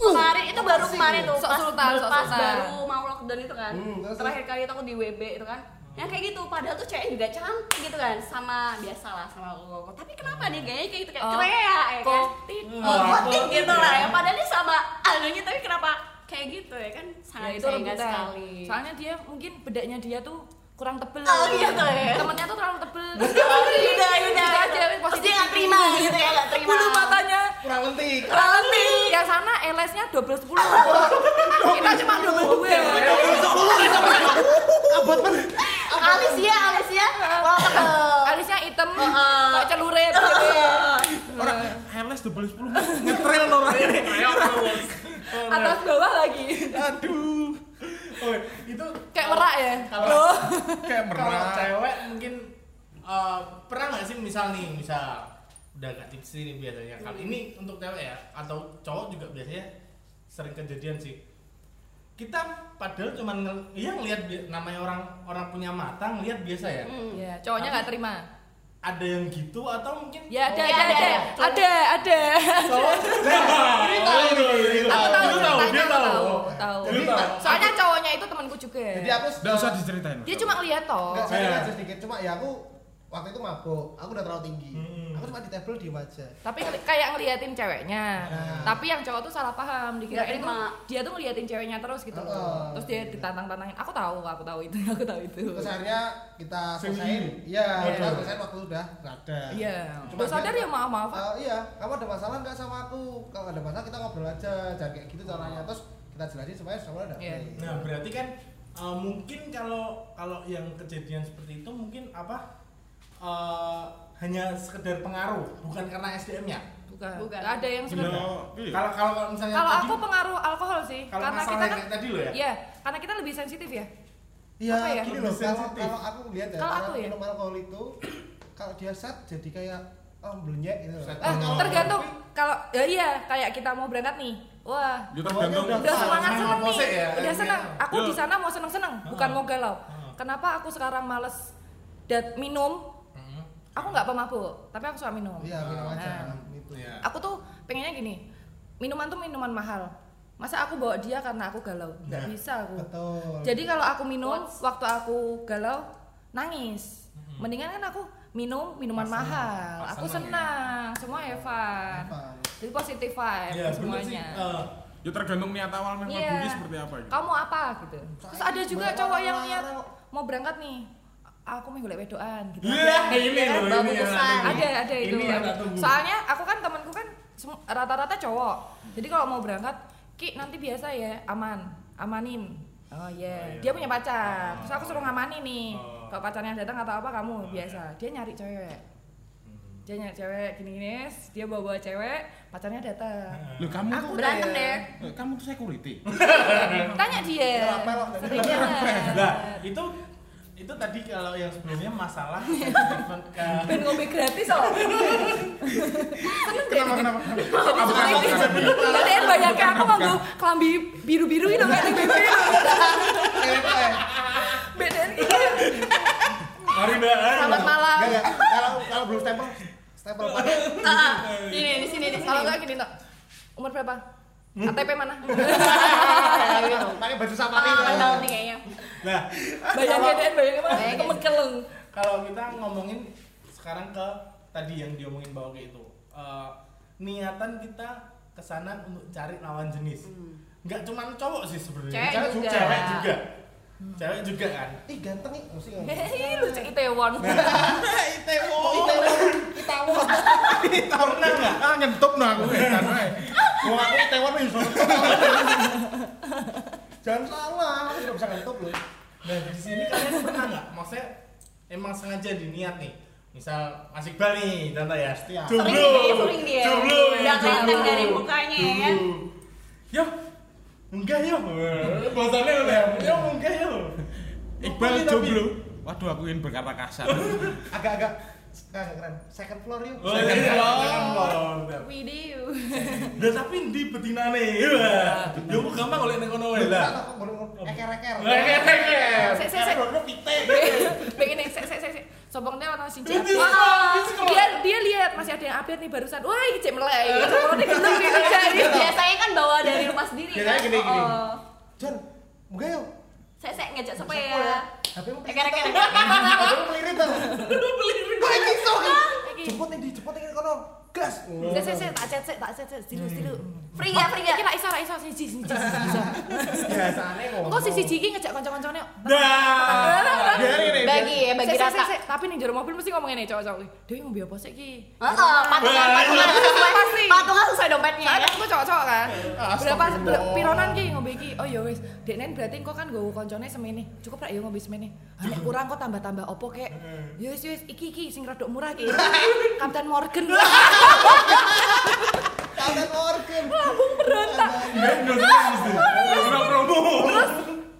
B: kemarin itu baru kemarin tuh
D: Sok
B: pas,
D: sultan, sok
B: pas
D: sultan.
B: baru mau lockdown itu kan.
A: Hmm, terus,
B: terakhir kali itu aku di WB itu kan. Yang kayak gitu padahal tuh cewek juga cantik gitu kan. Sama biasa lah sama lo tapi kenapa dia gayanya kayak gitu? Kayak
D: Oh,
B: keren ya kan?
D: Kotit.
B: oh, kotik gitu lah ya. Padahal dia sama anunya tapi kenapa kayak gitu ya kan?
D: Ya,
B: sangat
D: itu rebutan.
B: sekali.
D: Soalnya dia mungkin bedaknya dia tuh kurang tebel.
B: Oh, gitu ya?
D: Temennya tuh terlalu tebel.
B: oh udah udah
D: aja,
B: dia nggak terima gitu ya nggak terima.
D: Bulu matanya.
A: Kurang lentik
B: Rani
D: yang sana LS-nya double 10 kita cuma double 2
A: abot men
B: wah cakep.
D: alisnya hitam
B: Heeh.
D: kayak celurit gitu.
C: Orang Heles double 10 ngetril loh orang ini.
D: atas bawah lagi.
C: Aduh.
E: Oh, itu
D: kayak merak ya?
E: kalau
D: loh.
C: Kayak
E: kalau
C: merah.
E: cewek mungkin uh, pernah nggak sih misal nih misal udah gak tipsi nih biasanya. Kali ini untuk cewek ya atau cowok juga biasanya sering kejadian sih. Kita padahal cuman ngel- iya ngelihat namanya orang orang punya mata ngelihat biasa ya.
B: Hmm.
D: ya cowoknya nggak terima
E: ada yang gitu atau mungkin
D: ya ada
B: Iya,
D: ada
B: ada,
D: ada.
B: Ada.
D: ada. Ada
E: cowok ini tahu
D: aku tahu.
E: Dia tahu, dia
D: aku
E: tahu.
D: tahu. Tahu. Soalnya cowoknya itu temanku juga.
A: Jadi aku
C: Enggak usah diceritain.
D: dia cuma ngeliat toh.
A: Enggak, saya
E: Iya.
A: sedikit. Cuma ya aku waktu itu mabuk. Aku udah terlalu tinggi.
E: Hmm.
A: Aku cuma di table diem aja.
D: Tapi kayak ngeliatin ceweknya.
A: Nah.
D: tapi yang cowok tuh salah paham dikira
B: Nggak
D: itu dia tuh ngeliatin ceweknya terus gitu loh. Terus dia ditantang-tantangin aku tahu aku tahu itu aku tahu itu.
A: Terus akhirnya kita selesaiin iya
D: Iya.
A: kita selesaiin waktu udah nggak ada
D: iya.
A: Cuma
D: sadar ya maaf maaf
A: Eh, iya kamu ada masalah nggak sama aku? Kalau ada masalah kita ngobrol aja jangan kayak gitu caranya. Terus kita jelasin supaya semua ada
D: Iya.
E: Nah, berarti kan uh, mungkin kalau kalau yang kejadian seperti itu mungkin apa uh, hanya sekedar pengaruh, bukan karena SDM-nya.
D: bukan
B: Bukan.
D: Ada yang sebenarnya
C: Kalau iya.
E: Kalau kalau kalau misalnya
D: kalau aku pengaruh alkohol sih
E: kalau
D: karena kita kan
E: tadi lo ya.
D: iya karena kita lebih sensitif ya
A: Iya,
D: ya?
A: gini
E: Lebih
A: loh, kalau
E: sensitif.
A: kalau aku lihat ya,
D: Kalau
A: kalau
D: aku ya?
A: minum alkohol itu kalau dia set jadi kayak oh blenyek gitu.
D: eh,
E: Oh.
D: tergantung kalau ya iya kayak kita mau berangkat nih wah
C: Ya tergantung
A: Udah
D: semangat seneng nih
E: ya,
D: udah seneng aku di sana mau seneng seneng bukan
E: Heeh.
D: mau galau
E: Heeh.
D: kenapa aku sekarang males dat minum. Aku nggak pemabuk tapi aku suka minum
A: Iya, minum aja
D: Nah.
A: gitu.
E: Iya.
D: aku tuh pengennya gini minuman tuh minuman mahal masa aku bawa dia karena aku galau nggak
E: Nah.
D: bisa aku
A: Betul.
D: jadi kalau aku minum waktu aku galau nangis mendingan kan aku minum minuman
E: Pas senang,
D: mahal aku
E: senang ya.
D: semua Evan jadi positif vibe
E: Iya, sih.
D: semuanya
E: Uh,
C: Ya tergantung niat awal memang
D: Iya.
C: bunyi seperti apa gitu.
D: kamu apa gitu terus ada juga cowok yang niat mau berangkat nih aku mau golek wedoan gitu.
E: Iya, ini
D: ya kan?
E: loh, ini yang
D: ada ada itu.
E: Ini yang
D: soalnya aku kan temanku kan rata-rata cowok. Jadi kalau mau berangkat ki nanti biasa ya aman amanin. Oh iya.
E: Iya.
D: dia punya pacar. Terus aku suruh ngamani nih
E: Oh.
D: kalau pacarnya datang atau apa kamu
E: Oh,
D: biasa. dia nyari cewek.
E: Hmm.
D: dia nyari cewek gini-gini dia bawa-bawa cewek pacarnya datang.
C: Loh kamu
D: Aku
C: tuh
B: berantem deh.
C: Eh, kamu tuh security.
D: tanya dia.
E: Nah, itu itu tadi kalau yang sebelumnya masalah ke
D: Ben ngombe gratis oh. Deh.
C: Kenapa kenapa?
D: Jadi
C: Apa
D: sekali
C: kenapa? kenapa?
D: Jadi banyak aku nganggo kelambi biru-biru itu kayak di BB. Beda gitu.
E: Mari mbak
D: Selamat malam.
A: Kalau kalau belum stempel, stempel pakai.
B: Ah, ini di sini di sini.
D: Kalau enggak gini. Umur berapa? KTP mana?
A: Pakai baju safari.
B: Pengalaman tahun nih kayaknya.
E: nah
D: Bayangin deh, bayangin mana?
B: Bayangin.
D: Kemekeleng.
E: kalau kita ngomongin sekarang ke tadi yang diomongin bahwa kayak itu eh, niatan kita ke sana untuk cari lawan jenis nggak cuma cowok sih sebenarnya
B: Cewek juga.
E: cewek juga cewek juga kan
A: Ih ganteng ih, mesti ngomong.
D: Hehehe, lu cek Itaewon.
E: Itewo
A: Kita won.
E: pernah nggak
C: Ah nyentup no aku wae.
A: Wong aku wis iso ngetuk. Jangan salah, aku sudah bisa ngetuk loh.
E: nah di sini kalian pernah nggak maksudnya emang sengaja diniat nih misal Mas Iqbal nih Tante ya
A: Setia.
B: Sering dia, sering dia.
E: jomblo
B: Udah kelihatan
E: jomblo.
B: dari mukanya ya kan.
E: yo enggak yo bosannya udah yo enggak yo
C: Iqbal jomblo. Waduh aku ingin berkata kasar.
A: Agak-agak keren keren. Second floor yuk.
E: Oh, iya, second floor.
D: Video.
E: Lah tapi di betinane. Wah. Yo kok gampang oleh ning kono wae lah.
A: Eker-eker.
E: Eker-eker.
D: Sik, sik, sik. Begini, sik sik sik. Sombongnya orang
E: Ini ini sekolah.
D: Dia dia lihat masih ada yang update nih barusan. Wah, ini cek melek. Sombong dia gelem gitu jadi.
B: Biasanya kan bawa dari rumah sendiri
A: Biasanya
B: kan.
A: gini, gini.
B: Oh.
A: Jon, enggak yuk.
B: Saya saya ngejak
A: Siapa
B: sepeda.
A: HP mu
B: Eker eker.
A: HP-mu pelirit tuh. Wah, iki iso iki.
D: Iki.
A: Jemput nih, dijemput ning kono. Gas.
D: Sik sik tak chat sik tak chat sik silu silu.
B: Free gak free gak?
D: Iki ra iso ra iso siji siji siji.
A: Biasane ngomong.
D: Engko si siji iki ngejak kanca-kancane.
E: Dah.
B: Bagi ya, bagi rata.
D: Tapi ning jero mobil mesti ngomong ngene cowok-cowok. Dewi ngombe apa sik iki?
B: Heeh, patungan patungan sesuai
D: Pasti.
B: patungan sesuai dompetnya
D: Soalnya
B: ya.
D: aku cowok-cowok kan. Berapa
A: Astagfirullah.
D: ber- pironan ki ngombe iki? Oh ya wis. Deknen berarti engko kan nggowo koncone semene. Cukup rak ya ngombe semene. Ah, nek kurang kok tambah-tambah opo kek? Ya wis wis iki iki sing rodok murah ki. Kapten Morgan. Lambung berontak.
E: Promo.
D: Terus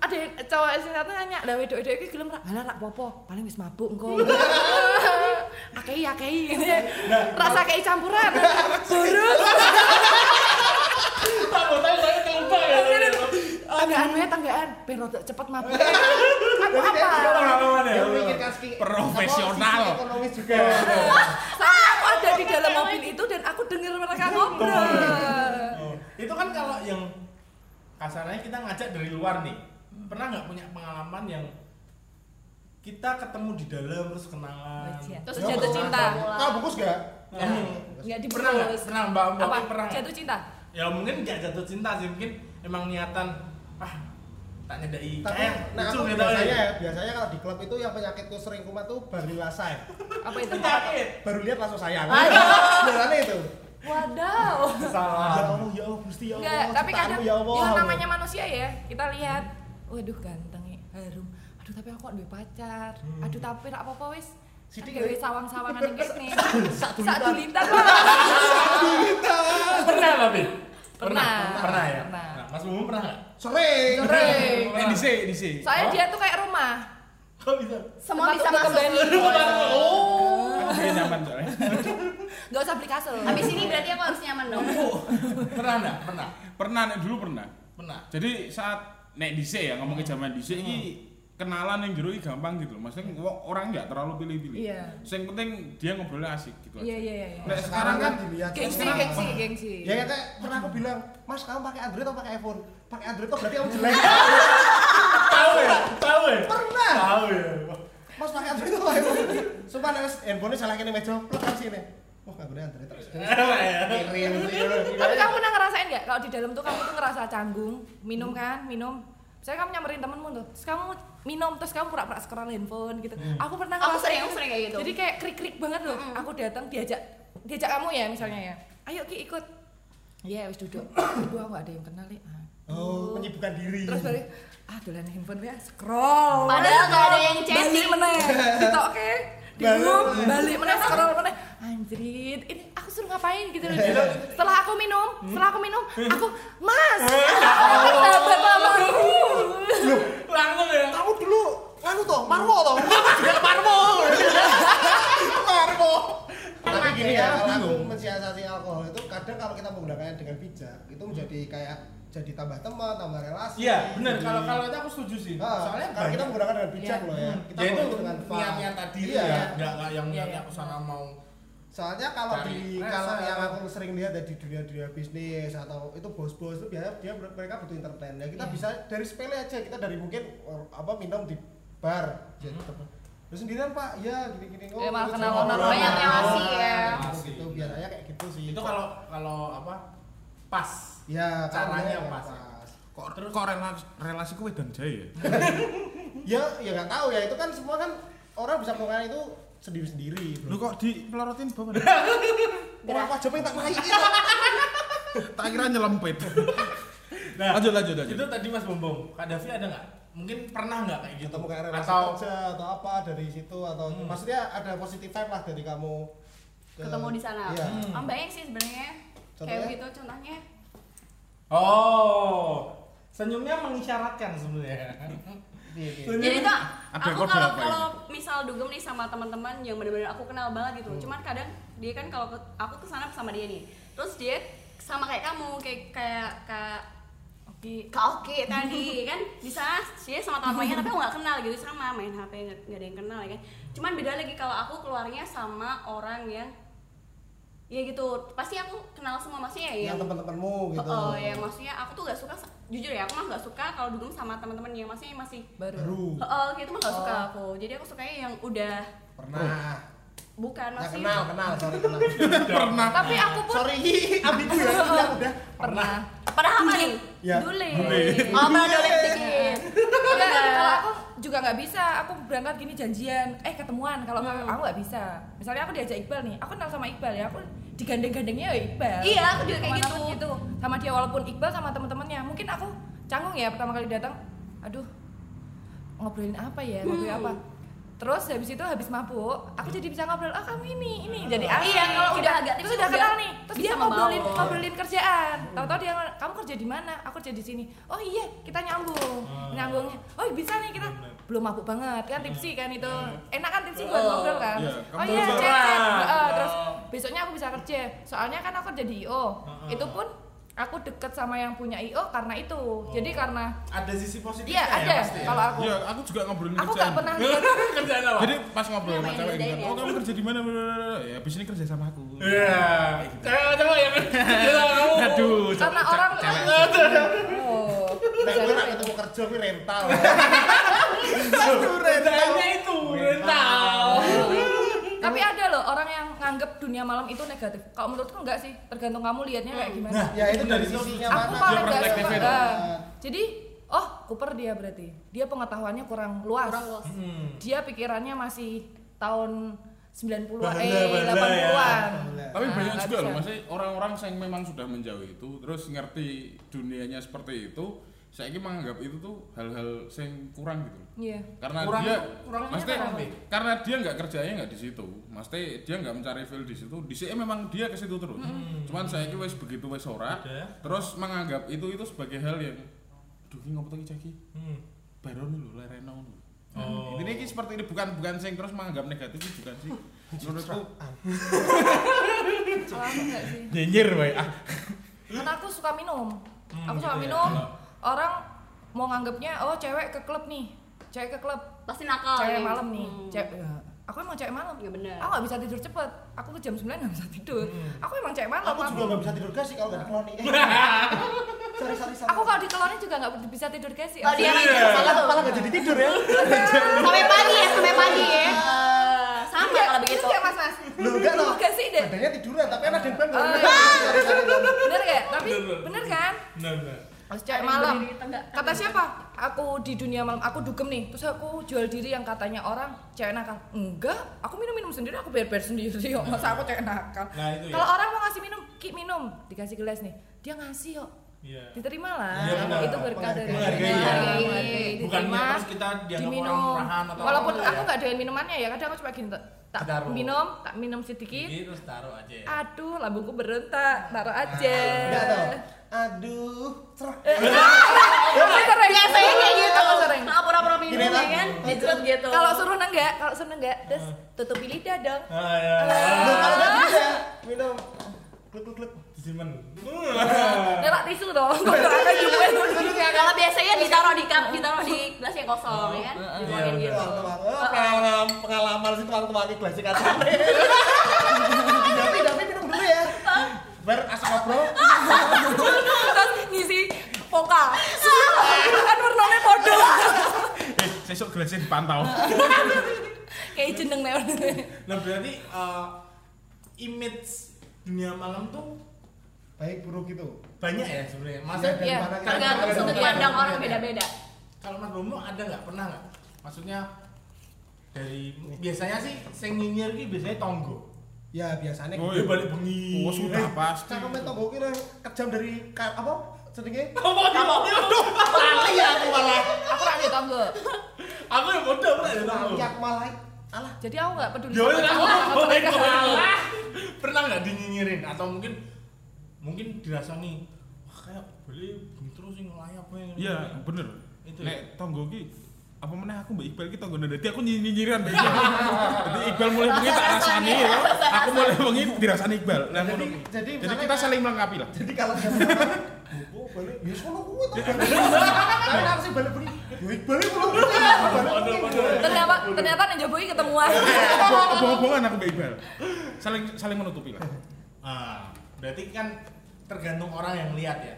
D: ada cowok sing satu nanya, "Lah wedok-wedok iki gelem rak?" "Halah rak popo, paling wis mabuk engko." Akei akei. Rasa kei campuran. Burus.
E: Tak tahu saya kelupa ya.
D: Tanggaan wae tanggaan, ben rodok cepet mabuk. Aku apa?
E: Ya.
A: Segi
C: Profesional.
A: ekonomis juga.
D: Di dalam mobil itu dan aku dengar mereka ngobrol.
E: Oh, Itu kan kalau yang kasarnya kita ngajak dari luar nih. Pernah nggak punya pengalaman yang kita ketemu di dalam terus kenalan?
D: Terus
A: Ya,
D: jatuh cinta.
A: Kau bungkus gak?
E: Hmm.
D: Enggak di
E: Pernah nggak? Pernah Mbak Mbak
D: Apa?
E: pernah nggak?
D: Jatuh cinta.
E: Ya mungkin nggak jatuh cinta sih, mungkin emang niatan ah tak nyedai
A: Tapi,
E: eh
A: nah aku
E: gitu
A: biasanya
E: ya.
A: ya, biasanya kalau di klub itu yang penyakitku sering kumat tuh baru lasai.
D: Apa itu?
E: Penyakit.
A: Baru lihat langsung sayang.
B: Aduh.
A: Biasanya itu.
D: Wadaw.
A: Ya
E: Salah.
A: Allah, ya Allah, Gusti ya Allah.
D: Enggak, tapi kadang
A: ya Allah.
D: yang namanya manusia ya, kita lihat, waduh ganteng ya, harum. Aduh tapi aku kok duwe pacar. Aduh tapi rak apa-apa wis.
A: Sidik
D: Gawe
A: ya.
D: sawang-sawangan yang kene.
A: Satu
D: Satu
A: lintar.
D: lintar.
E: Pernah tapi?
D: Pernah.
E: Pernah ya?
D: Pernah.
E: Nah, Mas Bumbu pernah nggak?
A: Sering.
D: Sering.
C: Eh dhisik dhisik.
D: Soalnya dia tuh kayak rumah.
E: Kok bisa?
B: Semua
D: Tempat
B: bisa masuk.
E: Oh.
C: Pengen nyaman soalnya.
D: Gak usah beli kasur.
B: Habis ini berarti aku harus nyaman dong.
E: Pernah nggak? Pernah.
C: Pernah dulu pernah.
E: Pernah.
C: Jadi saat nek dhisik ya ngomongin zaman dhisik iki kenalan yang jero iki gampang gitu. Maksudnya wong- orang nggak terlalu pilih-pilih.
D: Iya.
C: Yang penting dia ngobrolnya asik gitu
D: Iya
C: aja.
D: iya iya.
C: Nek sekarang kan
A: dilihat.
D: Gengsi,
A: Sekarang-
D: gengsi, gengsi.
A: Ya ya kayak pernah aku bilang, Mas kamu pakai Android atau pakai iPhone? Pakai Android kok berarti kamu jelek.
E: Tahu ya? Tahu ya?
A: Pernah.
E: Tahu ya.
A: Mas pakai Android atau iPhone? Sumpah nek wis handphone salah kene meja, plek kan sini. Wah, nggak guna Android terus. Kirim
D: Tapi kamu pernah ngerasain nggak kalau di dalam tuh kamu tuh ngerasa canggung, minum kan, minum. Misalnya kamu nyamperin temenmu tuh, terus kamu minum, terus kamu pura-pura scroll handphone gitu. Aku pernah
B: Aku sering, aku sering kayak gitu.
D: Jadi kayak krik-krik banget loh. Aku datang diajak, diajak kamu ya misalnya ya. Ayo Ki ikut. Iya, wis duduk. Aduh, aku nggak ada yang kenal nih.
A: Oh, menyibukkan diri.
D: Terus balik, ah dolan handphone ya, scroll.
B: Padahal nggak ada yang chatting.
D: meneh. Ditok oke. Di
A: Balik.
D: room, balik meneh scroll meneh. Anjrit, ini aku suruh ngapain gitu loh. Setelah aku minum, setelah aku minum, aku Mas. Aku kan sahabat lamaku.
E: Langsung ya.
A: kamu dulu nganu toh, marmo toh. Juga marmo. marmo. Tapi gini ya, kalau aku mensiasati alkohol itu kadang kalau kita menggunakannya dengan bijak, itu menjadi kayak jadi tambah teman, tambah relasi.
E: Iya, benar. Kalau kalau itu aku setuju sih.
A: Ah,
E: Soalnya
A: kalau kita menggunakan dengan bijak
D: Iya.
A: loh ya. Kita
E: ya itu
A: dengan fun.
E: niat-niat tadi
A: Iya.
E: ya, nggak nggak yang
D: Iya,
E: niatnya
D: iya.
E: ke sana mau
A: Soalnya kalau di kalau yang aku sering lihat ya di dunia-dunia bisnis atau itu bos-bos itu biasanya dia mereka butuh entertain. Ya kita
D: Iya.
A: bisa dari sepele aja kita dari mungkin eh, apa minum di bar. Jadi Terus sendirian Pak, ya gini-gini oh.
D: Ya, malah kenal-kenal
A: ngobrol.
B: banyak relasi ya.
A: Gitu, gitu biar aja kayak gitu sih.
E: itu kalau kalau apa pas
A: ya
E: caranya
A: caranya
E: pas.
A: pas.
C: Kok kok relasi relasi kowe dan jaya.
A: Ya ya nggak tahu ya itu kan semua kan orang bisa melakukan itu sendiri-sendiri.
C: Lu
A: bro.
C: kok dipelorotin bapak?
A: Orang apa pengen tak naik
C: tak kira nyelempit.
E: Nah,
C: Lanjut lanjut lanjut.
E: itu tadi Mas Bombong, Kak Davi ada nggak? Mungkin pernah nggak kayak gitu?
A: ketemu kayak relasi
E: Atau
A: kerja atau apa dari situ atau
E: Hmm.
A: maksudnya ada positif vibe lah dari kamu ke-
B: ketemu di sana
A: iya
E: Hmm.
B: Banyak sih sebenarnya kayak gitu contohnya
E: oh senyumnya mengisyaratkan sebenarnya.
A: Iya, iya.
B: Jadi tuh aku kalau kalau misal dugem nih sama teman-teman yang benar-benar aku kenal banget gitu
A: Hmm.
B: cuman kadang dia kan kalau ke- aku ke sana sama dia nih terus dia sama kayak kamu kayak kayak kayak
D: Oke.
B: Kak Oke tadi kan di sana dia sama teman-temannya tapi aku nggak kenal gitu sama main HP nggak nggak ada yang kenal ya kan cuman beda lagi kalau aku keluarnya sama orang yang ya gitu pasti aku kenal semua maksudnya ya
A: yang teman-temanmu gitu
B: Oh, ya maksudnya aku tuh gak suka jujur ya aku mah gak suka kalau dugem sama teman-teman yang maksudnya masih
D: Baru.
A: baru
B: Oh, gitu mah gak suka
D: Oh.
B: aku. Jadi aku sukanya yang udah
A: pernah
B: bukan
A: ya
B: masih
A: kenal kenal sorry kenal
C: Pernah.
D: Tapi aku pun
A: sorry ambigu ya udah udah
D: pernah.
B: Pernah apa nih?
A: Ya.
B: Dule.
C: Dule.
B: Oh, pernah dule dikit. Iya.
D: kalau aku juga nggak bisa. Aku berangkat gini janjian, eh ketemuan. Kalau
B: Hmm.
D: aku nggak bisa. Misalnya aku diajak Iqbal nih, aku kenal sama Iqbal ya. Aku digandeng-gandengnya ya Iqbal.
B: Iya, aku juga kayak gitu.
D: gitu. Sama dia walaupun Iqbal sama teman-temannya. Mungkin aku canggung ya pertama kali datang. Aduh, ngobrolin apa ya? Ngobrolin
B: Hmm.
D: apa? Terus habis itu habis mabuk, aku jadi bisa ngobrol. Oh kamu ini, ini. Jadi ah,
B: Iya, kalau
D: kita-
B: udah agak
D: terus
B: tipis
D: udah kenal nih. Terus
B: bisa
D: dia ngobrolin
B: membawa.
D: ngobrolin kerjaan. Tahu-tahu dia kamu kerja di mana? Aku kerja di sini. Oh iya, kita nyambung.
E: Hmm.
D: Nyambungnya. Oh bisa nih kita. Belum mabuk banget kan tipsi kan itu.
B: Hmm.
D: Enak kan tipsi buat
E: Oh,
D: ngobrol kan.
C: iya,
D: oh iya, cek
E: Oh.
D: terus besoknya aku bisa kerja. Soalnya kan aku kerja di IO. Itu pun aku deket sama yang punya IO karena itu. Jadi karena
E: Ada sisi positifnya
D: iya
E: ya
D: ada
E: pasti ya?
D: kalau aku
C: Iya, aku juga ngobrolin
D: aku nggak
C: kerjaan.
D: pernah
E: kerjaan apa?
C: Jadi pas ngobrol
B: Iya,
C: sama
B: main
C: cewek
B: bedain
C: gitu,
B: ya.
C: oh kamu kerja di mana? Ya, habis ini kerja sama aku.
E: Iya. Cewek-cewek kamu.
C: Aduh,
D: karena
C: cewek-
D: orang
C: cewek.
D: oh
A: Nek gue nak ketemu kerja gue rental.
E: Kerjaannya itu rental.
D: Tapi ada loh orang yang nganggep dunia malam itu negatif. Kalau menurutku enggak sih, tergantung kamu lihatnya kayak gimana.
E: Nah,
A: ya itu dari sisinya
D: aku
A: mana.
D: paling
C: Dia
D: enggak suka. jadi, oh, Cooper dia berarti. Dia pengetahuannya kurang luas.
B: kurang luas.
E: Hmm.
D: Dia pikirannya masih tahun 90-an,
E: Bahla,
D: eh
E: bahla
D: 80-an.
A: ya.
C: Tapi
D: Nah,
C: banyak juga loh, masih orang-orang yang memang sudah menjauh itu, terus ngerti dunianya seperti itu, saya ini menganggap itu tuh hal-hal yang kurang gitu.
D: Iya.
C: Karena
E: Kurang-
C: dia,
E: kurangnya Bi?
C: karena dia nggak kerjanya nggak di situ, maksudnya dia nggak mencari feel di situ. Di sini memang dia ke situ terus. Cuman saya ini wes begitu wes ora, terus menganggap itu itu sebagai hal yang, duh ini ngopo lagi caki,
E: Hmm.
C: baru nih lho, lereno lho.
E: Oh.
C: Ini ini seperti ini bukan bukan sing terus menganggap negatif itu bukan sih. Menurutku
D: Kalau aku enggak sih.
E: Nyinyir, baik. Ah.
D: Karena aku suka minum.
E: Hmm,
D: aku suka
E: gitu ya.
D: minum. Orang mau nganggapnya, oh cewek ke klub nih. Cewek ke klub.
B: Pasti nakal.
D: cewek
B: nih.
D: malam nih.
B: Hmm.
D: Cewek, ya. Aku emang cewek malam.
B: Iya benar.
D: Aku nggak bisa tidur cepet. Aku ke jam 9 nggak bisa tidur.
E: Hmm.
D: Aku emang cewek malam.
A: Aku juga nggak bisa tidur gas sih kalau nggak dikeloni. Sorry sorry sorry.
D: Aku kalau di keloni juga nggak bisa tidur guys sih.
B: Kalau dia kan
E: Iya.
B: salah tuh.
A: malah nggak jadi tidur ya.
B: Sampai pagi ya, sampai pagi ya. Sama
D: Iya,
B: kalau begitu.
D: Iya mas mas.
A: Lu enggak loh.
D: Enggak sih deh.
A: Badannya tiduran tapi kan ada yang bangun.
D: Oh, iya. Bener gak? Tapi
E: Bener.
D: bener kan?
E: Benar, benar.
D: Harus cewek
B: Ada yang
D: malam. Kata siapa? Aku di dunia malam, aku dugem nih. Terus aku jual diri yang katanya orang cewek nakal. Enggak, aku minum-minum sendiri, aku bayar-bayar sendiri. Kok masa aku cewek nakal?
E: Nah, itu ya.
D: Kalau orang mau ngasih minum, ki minum, dikasih gelas nih. Dia ngasih kok.
E: Iya.
D: Diterima lah.
E: Iya, benar.
D: itu berkah dari
E: Menghargai,
D: Tuhan.
E: ya.
D: Menghargai, diterima,
E: terus kita dianggap
D: diminum.
E: orang murahan atau
D: Walaupun
E: apa,
D: aku
E: ya.
D: nggak doyan minumannya ya, kadang aku cuma gini tak tak
E: Taruh.
D: minum, tak minum sedikit.
E: Ini terus taruh aja ya.
D: Aduh, lambungku berontak, taruh aja.
A: Enggak toh. Aduh, cerah.
D: Eh, Aku sering.
B: biasanya kayak gitu
D: sering.
B: Pura-pura minum ya
A: kan?
B: kan dicerut gitu
D: Kalau suruh nenggak, kalau suruh nenggak, terus tutupi lidah dong.
E: Ah, ya.
A: Kalau bisa minum kluk kluk kluk
E: Disimpan.
D: Nyelak tisu dong.
B: Kalau biasanya ditaruh di kap ditaruh di gelas yang kosong ya kan
E: Iya,
B: gitu
A: Tuang-tuang. Oh, pengalaman pengalaman sih tuang-tuangnya gelas kacang. Tapi tapi minum dulu ya. Biar asal ngobrol.
D: Terus ngisi vokal. Kan warnanya podo.
C: Eh, sesuk gelasnya dipantau.
D: Kayak jeneng nih.
E: Nah berarti eh, image dunia malam tuh
A: Baik buruk gitu.
E: banyak ya sebenarnya. Maksudnya
A: Dari
D: Iya,
B: tergantung sudut pandang orang beda-beda
E: kalau Mas Bomo ada nggak pernah nggak? Maksudnya dari biasanya sih sing nyinyir ki biasanya tonggo.
A: Ya biasanya
C: Oh,
E: Dia
C: iya.
E: balik bengi.
C: Oh, sudah
E: Eh,
C: pasti.
A: Itu gue kira kejam dari apa? Sedikit.
E: Apa dia?
A: Lali ya aku malah.
D: Aku ra nih tonggo.
E: Aku yang bodoh tonggo.
A: Lali aku malah. Alah.
D: Jadi aku nggak peduli
E: Ya udah
D: sama
E: aku
D: cowok.
E: kalah. Pernah nggak dinyinyirin atau mungkin mungkin dirasani wah kayak boleh bengi terus sing yang
C: Iya, bener.
E: Itu
C: Nek tonggo ki apa meneh aku Mbak Iqbal ki tonggo dadi aku nyinyiran Mbak Iqbal. Dadi Iqbal mulai bengi tak rasani ya. Aku mulai bengi dirasani Iqbal. Nah,
A: Jadi- jadi
C: Jadi kita saling melengkapi lah.
A: Jadi kalau berapa? Oh, balik. Ya sono kuwi tuh. Tapi aku sih balik balik. Ya balik belum.
D: Ternyata ternyata nih Jobowi ketemuan.
C: Bohong-bohongan aku Mbak Iqbal. Saling saling menutupi lah.
E: Ah, berarti kan tergantung orang yang lihat ya.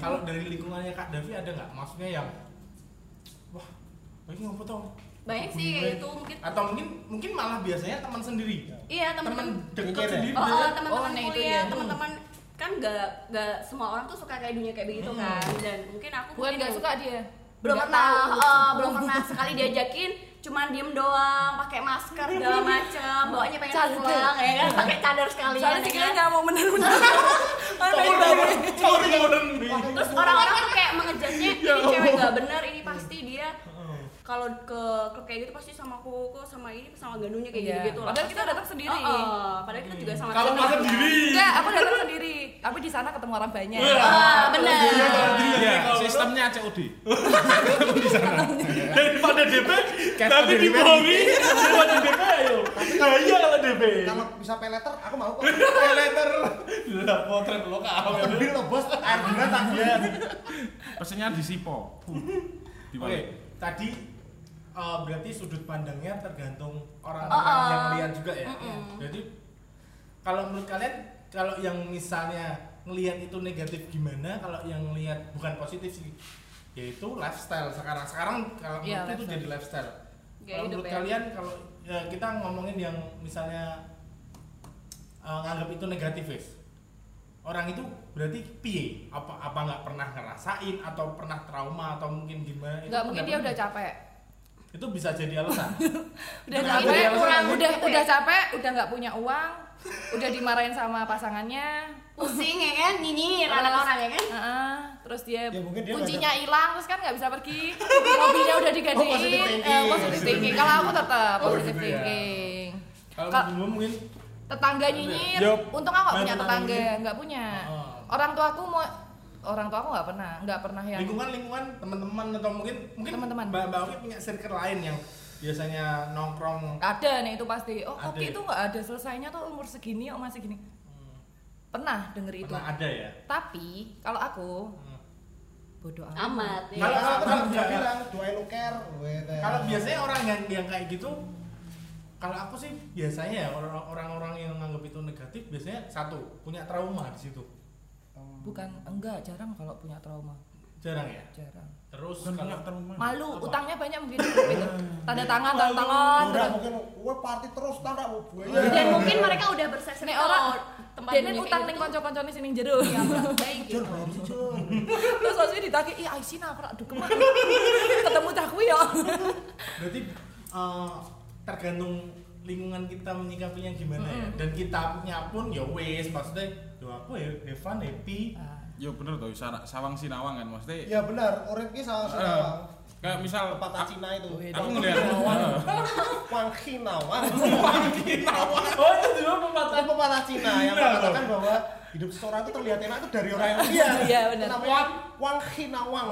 E: Kalau dari lingkungannya Kak Davi ada nggak? Maksudnya yang ini apa tau?
B: banyak sih kayak itu mungkin
E: Atau mungkin mungkin malah biasanya teman sendiri.
B: iya
E: Teman
B: teman-teman
E: dekat
A: ya?
E: sendiri.
B: oh, oh teman-teman
D: Oh, itu
B: kuliah
D: iya.
B: teman-teman kan gak gak semua orang tuh suka kayak dunia kayak begitu kan dan mungkin aku
D: Bukan nggak suka dia.
B: belum
D: Nggak
B: pernah
D: tahu.
B: eh, belum pernah sekali diajakin cuman diem doang pakai masker segala macam bawanya pengen
D: Cadar.
B: pulang ya kan pakai cadar
D: Soalnya
B: ya kan?
D: nyamuk bener-bener. Aneh banget.
E: Sorry Gordon.
B: terus orang-orang tuh kayak mengejutnya ini cewek gak bener ini pasti dia kalau ke klub kayak gitu pasti sama koko sama ini sama gandunya kayak
D: Iya.
B: gitu gitu
D: Padahal kita datang sendiri.
B: padahal kita juga sama
E: Kalau pas sendiri.
D: Enggak, aku datang sendiri. Tapi di sana ketemu orang banyak.
B: ah bener
C: Iya, sistemnya COD.
E: Daripada DP,
C: Cash
E: nanti
C: on delivery.
E: dibohongi. Daripada DP ayo. Nah iya kalau DP.
A: Kalau bisa pay letter aku mau kok.
E: Pay letter. Lah potret lokal.
A: Beli lo bos, air tak dia.
C: Pesennya di Sipo. Di
E: Oke, tadi eh, berarti sudut pandangnya tergantung orang
B: Oh, oh.
E: yang lihat juga ya.
B: Mm-mm.
E: Jadi kalau menurut kalian kalau yang misalnya ngelihat itu negatif gimana? Kalau yang ngelihat bukan positif sih, yaitu lifestyle sekarang. Sekarang kalau
D: Iya,
E: menurut itu jadi lifestyle.
B: Gaya
E: kalau menurut
B: ya.
E: kalian kalau ya, kita ngomongin yang misalnya eh, nganggap itu negatif wes. Orang itu berarti piye? Apa apa nggak pernah ngerasain atau pernah trauma atau mungkin gimana? Itu
D: Enggak, mungkin dia udah capek.
E: Itu bisa jadi alasan.
D: Udah
E: Nah,
D: capek, kurang,
B: alasan?
D: udah
B: gitu ya?
D: udah capek, udah nggak punya uang, udah dimarahin sama pasangannya.
B: pusing ya kan? Nyinyir anak orang ya kan?
D: Heeh, terus dia,
A: Ya, dia
D: kuncinya hilang terus kan nggak bisa pergi. Mobilnya udah
A: Oh,
D: digadein
A: positive
D: eh,
A: thinking.
D: positive thinking kalau aku tetap
E: Oh,
D: positive
E: gitu ya.
D: thinking.
E: Kalau mungkin?
D: tetangga nyinyir untung aku nggak
E: Nah,
D: punya
E: tetangga
D: nggak punya.
E: Oh.
D: orang tua aku mau orang tua aku nggak pernah nggak pernah yang
E: lingkungan lingkungan teman-teman atau mungkin mungkin
D: Teman-teman.
E: mbak mbak Oki punya circle lain yang biasanya nongkrong
D: ada nih itu pasti oh
E: Ada
D: oke
E: ya?
D: itu nggak ada selesainya tuh umur segini oh masih gini pernah denger itu
E: pernah ada ya
D: tapi kalau aku
E: Hmm.
D: bodoh amat
B: amat ya.
E: Kalau-
A: Kalau dia
E: kalau-
A: bilang doain lu care.
E: kalau biasanya orang yang yang kayak gitu kalau aku sih biasanya ya orang- orang-orang yang nganggap itu negatif biasanya satu punya trauma di situ
D: bukan enggak jarang kalau punya trauma.
E: Jarang ya?
D: Jarang.
E: Terus kalau
C: punya trauma.
D: malu
E: Apa?
D: utangnya banyak mungkin. Gitu. tanda tangan tanda tangan
A: Udah
D: terus
A: mungkin gue party terus tanda gue.
B: dan mungkin mereka udah
D: Nek
B: kalau
D: orang
B: tempat kayak
D: utang
B: gitu.
D: ning
B: tuh
D: kanca-kancane sing ning jero.
B: Ya baik
A: sih Jul.
D: terus maksudnya ditagih ih Aisin aku rak dukem aku." ketemu cah kuwi ya
E: berarti eh, tergantung lingkungan kita menyikapinya gimana ya. Dan kitanya pun ya wes maksudnya apa have fun happy
C: Yo bener tuh sawang sinawang kan maksudnya.
A: Ya benar, urip ki salah
C: Eh,
A: satu
C: Kayak misal
A: pepatah
C: aku,
A: Cina itu.
C: aku ngeliat
A: Wang Kinawang.
E: oh itu juga pepatah
A: pepatah Cina yang mengatakan bahwa hidup seseorang itu terlihat enak itu dari orang yang lihat.
D: Iya, benar.
A: Namanya Wang Hinawang.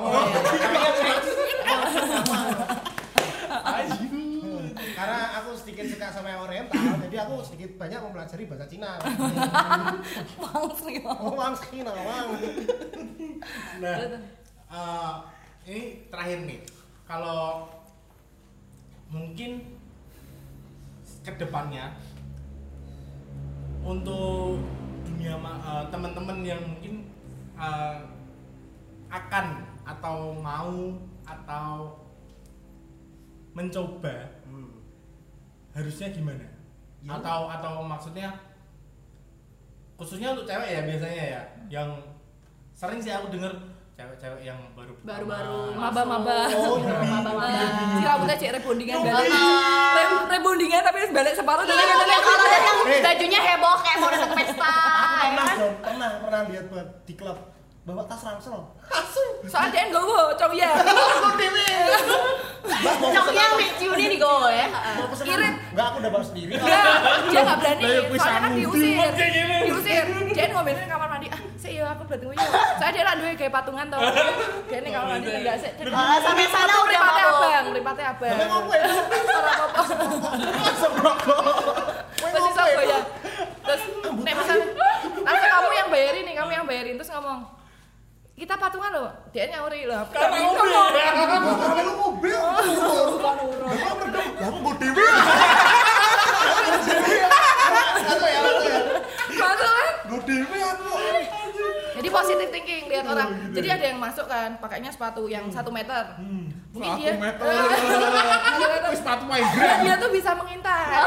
A: Karena aku sedikit suka sama yang oriental, jadi aku sedikit banyak mempelajari bahasa Cina.
D: Langsung ya.
A: Oh, Wang Hinawang.
E: Nah, eh, ini terakhir nih. Kalau mungkin ke depannya untuk dunia eh, teman-teman yang mungkin eh, akan atau mau atau mencoba. Harusnya gimana?
A: Ya.
E: Atau atau maksudnya khususnya untuk cewek ya biasanya ya yang sering sih aku denger cewek-cewek yang baru
B: Baru-baru
D: Maba-maba.
A: Oh, iya.
B: Maba-maba.
D: Si rambutnya cek rebondingan
A: Yo,
D: balik. Re- Rebondingan tapi balik separuh dan
B: Iya, yang bajunya heboh kayak mau datang pesta, ya
A: Pernah,
B: kan?
A: Jon, pernah, pernah lihat di klub bawa tas ransel. Asu.
D: Soalnya dia nggowo, cong ya.
B: Coknya ambil ciunya di go ya.
A: Mau pesen
D: Irit.
A: Enggak, aku udah bawa sendiri.
D: Enggak, dia nggak berani.
C: Ya,
D: Soalnya kan diusir. Diusir. Dia ngomelin di kamar mandi. Ah, sih ya aku berarti yuk. Soalnya dia lah duwe kayak patungan tau. Dia ini kamar mandi enggak sih.
B: Sampai sana udah
D: Lipatnya
B: mabuk.
D: abang, lipatnya abang.
A: Tapi mau gue itu.
D: Ora apa-apa. Masih sopo ya. Terus nek pesan, langsung kamu yang bayarin nih, kamu yang bayarin terus ngomong. Kita patungan loh, dia nyauri loh.
E: Karena mobil.
A: Karena lu mobil.
D: bukan urut.
A: Ya aku mau ya, ya.
D: Kan?
A: Aku.
D: Jadi positive thinking lihat orang. Jadi ada yang masuk kan, pakainya sepatu yang satu meter. Mungkin
C: Satu
D: dia
C: meter.
D: Dia
C: Wis sepatu gram.
D: dia tuh bisa mengintai.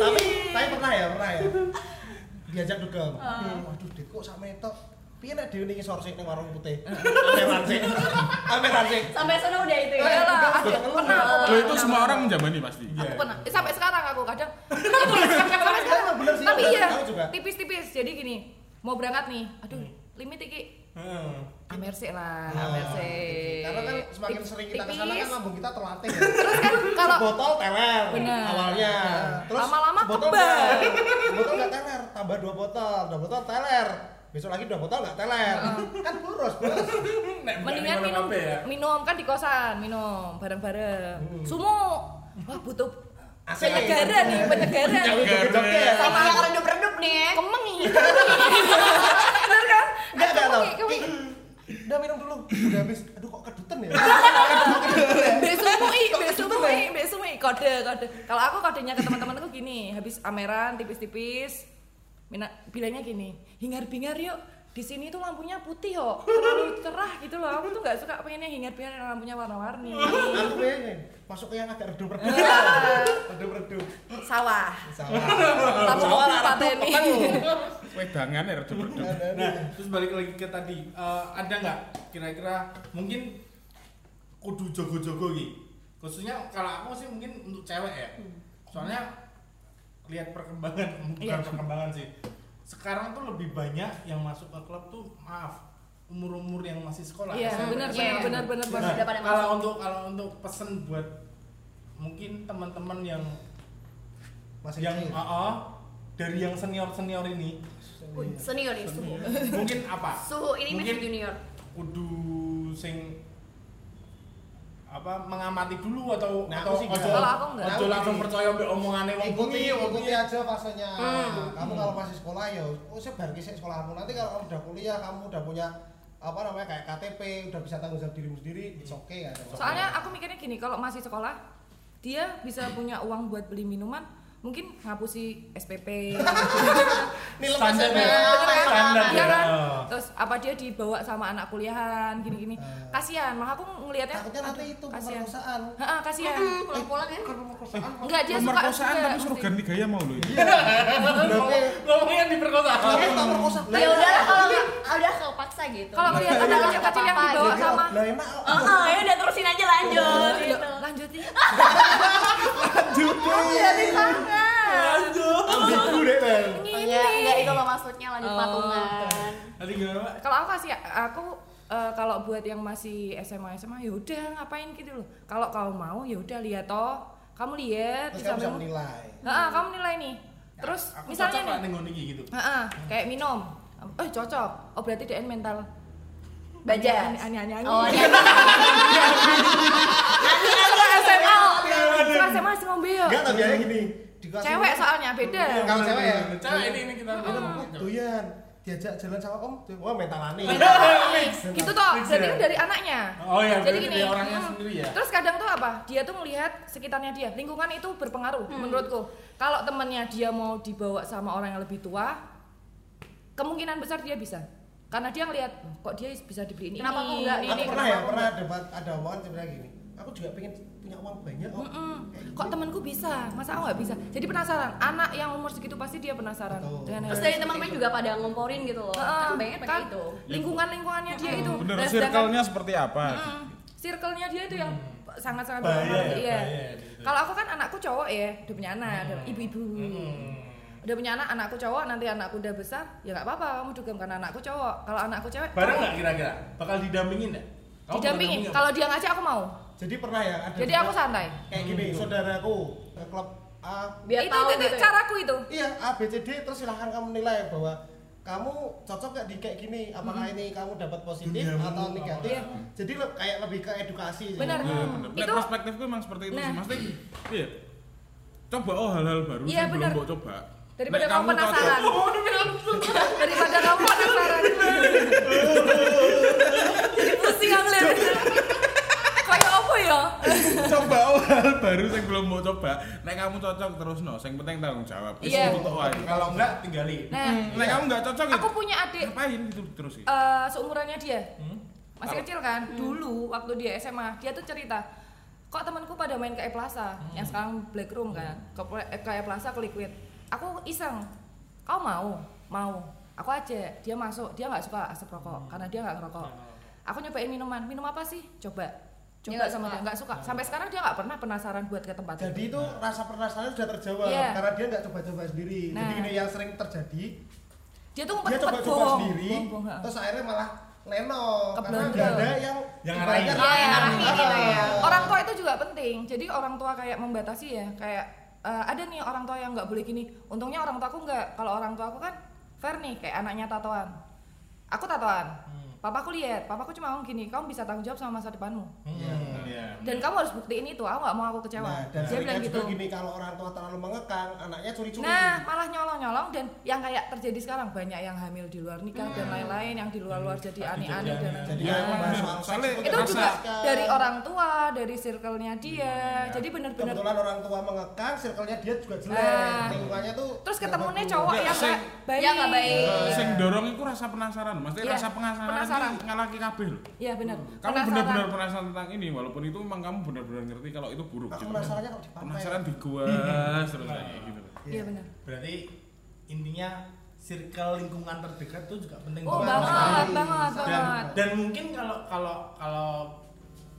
A: Tapi, tapi pernah ya, pernah ya. Diajak dugem. Waduh, Dit kok sak meter. Piye nek dhewe ning isor sik ning warung putih. Ameran sik. Ameran sik.
B: Sampai sana udah itu
D: Oh
B: ya.
D: iyalah, ada pernah aku
C: itu semua orang menjamani pasti.
D: Aku pernah. Eh, sampai sekarang aku kadang. sampai sekarang.
A: bener sih,
D: Tapi
A: bener.
D: iya, tipis-tipis. Jadi gini, mau berangkat nih. Aduh, limit iki.
E: Heeh.
D: Amer sih lah,
A: Nah,
D: amer sih.
A: Karena kan semakin
D: Tip-
A: sering kita ke sana
D: kan
A: lambung kita terlatih ya.
D: Terus kan kalau
A: botol teler
D: Benar.
A: awalnya. Terus
D: Lama-lama
A: botol
D: kebal.
A: Botol enggak teler, tambah dua botol, dua botol teler. Besok lagi dua botol enggak teler. Kan boros, Bos.
D: Mendingan minum
E: apa ya?
D: minum kan di kosan minum bareng-bareng
A: Hmm.
D: sumo wah butuh penyegaran nih penyegaran
A: ya.
B: Sama yang redup-redup nih ya.
D: kemengi bener kan
A: Enggak enggak tau.
D: Kemengi,
A: Ki,
D: kemengi.
A: Udah minum dulu. Udah habis. Aduh kok kedutan ya.
D: Mbak Sumui, Mbak Sumui, Mbak Sumui, kode, kode. Kalau aku kodenya ke teman-temanku gini, habis ameran tipis-tipis, mina, bilangnya gini, hingar-bingar yuk. Di sini tuh lampunya putih kok, terlalu cerah gitu loh. Aku tuh nggak suka pengennya hingar-bingar yang lampunya warna-warni.
A: Aku pengen masuk ke yang agak redup-redup.
D: Ah.
A: Redup-redup.
D: Sawah,
A: Salah.
D: lampu
A: Sawah
D: pateni.
C: Wedangan ya redup-redup.
E: Nah, terus balik lagi ke tadi, eh, ada nggak kira-kira mungkin kudu jogo-jogo gitu? Khususnya kalau aku sih mungkin untuk cewek ya. Soalnya lihat perkembangan, bukan
D: Iya.
E: perkembangan sih. Sekarang tuh lebih banyak yang masuk ke klub tuh maaf umur-umur yang masih sekolah.
D: Iya,
E: SMP.
D: benar, benar, benar, benar,
E: Nah, kalau untuk kalau untuk pesen buat mungkin teman-teman yang
A: Masih
E: yang ah, ah, dari yang senior senior ini
B: Senior nih suhu.
E: mungkin apa?
B: Suhu ini
E: Mungkin
B: masih junior.
E: kudu sing apa mengamati dulu atau
A: Nah,
E: atau
A: aku sih
E: ojo,
D: aku enggak.
E: ojo langsung percaya mbek omongane wong kuwi, wong kuwi.
A: aja fasenya
B: Hmm.
A: kamu kalau masih sekolah ya oh saya bagi sih sekolahmu nanti kalau kamu udah kuliah kamu udah punya apa namanya kayak KTP udah bisa tanggung jawab dirimu sendiri it's okay ya
D: Soalnya aku mikirnya gini, kalau masih sekolah, dia bisa punya uang buat beli minuman, mungkin ngapusi SPP.
E: Standar ya.
D: Kan?
E: Standar
D: Iya
E: ya.
D: kan?
E: Oh.
D: Terus apa dia dibawa sama anak kuliahan gini-gini.
A: Eh.
D: Kasihan, malah aku ngelihatnya
A: takutnya nanti itu
D: kasihan.
A: pemerkosaan
D: Heeh, kasihan.
B: Pulang-pulang ya.
A: pemerkosaan
D: Enggak dia suka
C: Pemerkosaan tapi suruh ganti gaya mau loh ini.
A: Berarti
E: Ngomongnya diperkosa.
A: kamu tak perkosa
B: Ya udahlah kalau nggak udah kepaksa gitu.
D: Kalau ngelihat
B: Ya
D: anak
B: udahlah,
D: kecil-kecil yang
B: nggak
D: dibawa sama
A: lah
B: gitu. Oh, oh, ya udah terusin aja lanjut
D: Iya, lanjut ya.
B: Jadi sangat.
A: ambigu deh Bel
B: Enggak, enggak itu loh maksudnya lanjut
D: Oh.
B: patungan.
E: Tadi gimana?
D: Kalau aku kasih aku eh, kalau buat yang masih SMA SMA ya udah ngapain gitu loh. Kalau kau mau ya udah lihat toh. Kamu lihat
A: kamu bisa
D: sampingmu.
A: menilai
D: Heeh, kamu nilai nih. Terus
E: aku
D: misalnya
E: cocok
D: nih,
E: iki gitu.
D: Heeh, kayak minum. Eh cocok. Oh berarti DN mental.
B: Baja.
D: Aneh aneh aneh.
B: Oh,
D: aneh.
B: Iya.
D: SMA. SMA masih ngombe yo.
A: Enggak tapi gini. dikasih-
D: Cewek soalnya beda.
A: Kalau cewek ya.
C: Cewek ini ini kita.
A: Itu doyan diajak jalan sama om, wah mentalane.
D: Gitu toh, berarti
E: ya?
D: kan dari anaknya.
E: Oh iya,
D: Jadi gini,
E: orangnya
D: hmm,
E: sendiri ya.
D: Terus kadang tuh apa? Dia tuh melihat sekitarnya dia, lingkungan itu berpengaruh menurutku. Kalau temennya dia mau dibawa sama orang yang lebih tua, kemungkinan besar dia bisa. Karena dia ngelihat "Oh, kok dia bisa dibeliin ini.
B: Kenapa kok enggak
D: ini,
A: Aku pernah
D: kenapa
A: ya, pernah
D: enggak?"
A: debat ada omongan sebenarnya gini. Aku juga pengen punya uang banyak om.
D: Mm-mm.
A: Kayak
D: Kok
A: gitu.
D: temanku bisa, masa aku nggak bisa? Jadi penasaran. Anak yang umur segitu pasti dia penasaran.
A: Betul.
B: Terus
D: hal
B: dari teman-teman juga pada ngomporin gitu loh.
D: Heeh,
B: Kan banyak pakai
D: kan
B: itu.
D: Lingkungan-lingkungannya dia itu.
C: Bener,
D: Dan
C: circle-nya seperti apa?
D: Mm, circle-nya dia itu yang sangat-sangat berpengaruh.
E: ya,
D: Iya.
E: bahaya gitu.
D: Kalau aku kan anakku cowok ya, udah punya anak, ada ibu-ibu.
E: Hmm.
D: Udah punya anak, anakku cowok, nanti anakku udah besar, ya nggak apa-apa kamu dugem karena anakku cowok. Kalau anakku cewek,
E: Bareng nggak kira-kira? Bakal didampingin nggak? Kamu
D: didampingin. Kalau dia ngajak aku mau.
A: Jadi pernah ya ada
D: Jadi aku santai.
A: kayak gini, saudaraku ke klub A
B: Biar
D: itu,
B: tahu
D: itu, itu
B: gitu ya.
D: caraku itu.
A: Iya, A, B, C, D, terus silahkan kamu nilai bahwa kamu cocok gak di kayak gini, apakah ini kamu dapat positif
E: Duniamu
A: atau negatif.
D: Iya.
A: Jadi le- kayak lebih ke edukasi.
D: Benar.
C: Bener. Nek
D: Itu-
C: perspektifku emang seperti itu
D: Nah.
C: sih. Maksudnya iya. Coba oh hal-hal baru
D: Iya,
C: yang belum mbok coba.
D: Daripada
C: Nek
D: kamu penasaran. Daripada kamu penasaran. Jadi pusing aku lihat. Ya?
C: coba hal baru yang belum mau coba. Nek kamu cocok terus no, yang penting tanggung jawab. Wis
D: Iya.
C: wae.
E: Kalau enggak tinggalin.
D: Nah,
C: Nek kamu nggak cocok ya
D: aku punya adik
C: ngapain gitu terus sih?
D: eh, seumurannya dia.
E: Hmm?
D: Masih kecil kan? Dulu waktu dia SMA, dia tuh cerita kok temanku pada main ke E-Plaza yang sekarang Black Room kan ke, Pla- eh, ke E-Plaza ke Liquid aku iseng kau mau mau aku aja dia masuk dia nggak suka asap rokok karena dia nggak ngerokok aku nyobain minuman minum apa sih coba
B: Dia
D: coba
B: nggak
D: sama dia nggak suka. Sampai sekarang dia nggak pernah penasaran buat ke tempat
A: Jadi
D: itu.
A: itu rasa penasaran sudah terjawab
D: Iya.
A: karena dia nggak coba-coba sendiri. Jadi
D: Nah.
A: ini yang sering terjadi,
D: dia tuh
A: dia coba-coba
D: bohong.
A: sendiri,
D: bohong, bohong, ha.
A: terus akhirnya malah leno. Karena nggak ada yang
E: Yang ngarahin.
B: Iya, yang ngarahin gitu ya.
D: orang tua itu juga penting. Jadi orang tua kayak membatasi ya kayak eh, ada nih orang tua yang nggak boleh gini. Untungnya orang tuaku nggak. Kalau orang tuaku kan fair nih kayak anaknya tatoan. Aku tatoan.
E: Hmm.
D: Papaku lihat papaku cuma ngomong gini kamu bisa tanggung jawab sama masa depanmu
E: Hmm, iya.
D: dan kamu harus buktiin itu aku nggak mau aku kecewa
A: Nah, dan
D: dia bilang gitu
A: gini kalau orang tua terlalu mengekang, anaknya curi-curi.
D: Nah, malah nyolong-nyolong dan yang kayak terjadi sekarang banyak yang hamil di luar nikah dan lain-lain yang di luar-luar jadi
E: Pasti
D: aneh-aneh dan
E: jadi
A: jadi yang
C: bener.
A: soal
C: Soalnya
A: seks
D: itu
C: Rasa-
D: juga
A: kan.
D: dari orang tua, dari circle-nya dia.
E: Iya.
D: Jadi benar-benar
A: kebetulan orang tua mengekang, circle-nya dia juga jelek,
D: Nah.
A: lingkungannya tuh
D: terus ketemunya cowok yang nggak baik.
B: Ya, nggak baik.
C: Sing dorong itu rasa penasaran, maksudnya rasa penasaran,
D: penasaran.
C: ngalaki kabeh lho.
D: Iya benar.
C: Kamu
D: Penasaran.
C: benar-benar penasaran tentang ini, walaupun itu memang kamu benar-benar ngerti kalau itu buruk.
A: Aku
C: Cuma
A: penasarannya kalau di pantai.
C: penasaran di gua terus kayak gitu.
D: Iya benar.
E: Berarti intinya circle lingkungan terdekat tuh juga penting
D: Oh
E: banget.
D: banget,
A: sekali.
D: banget,
E: dan
D: banget.
E: dan mungkin kalau kalau kalau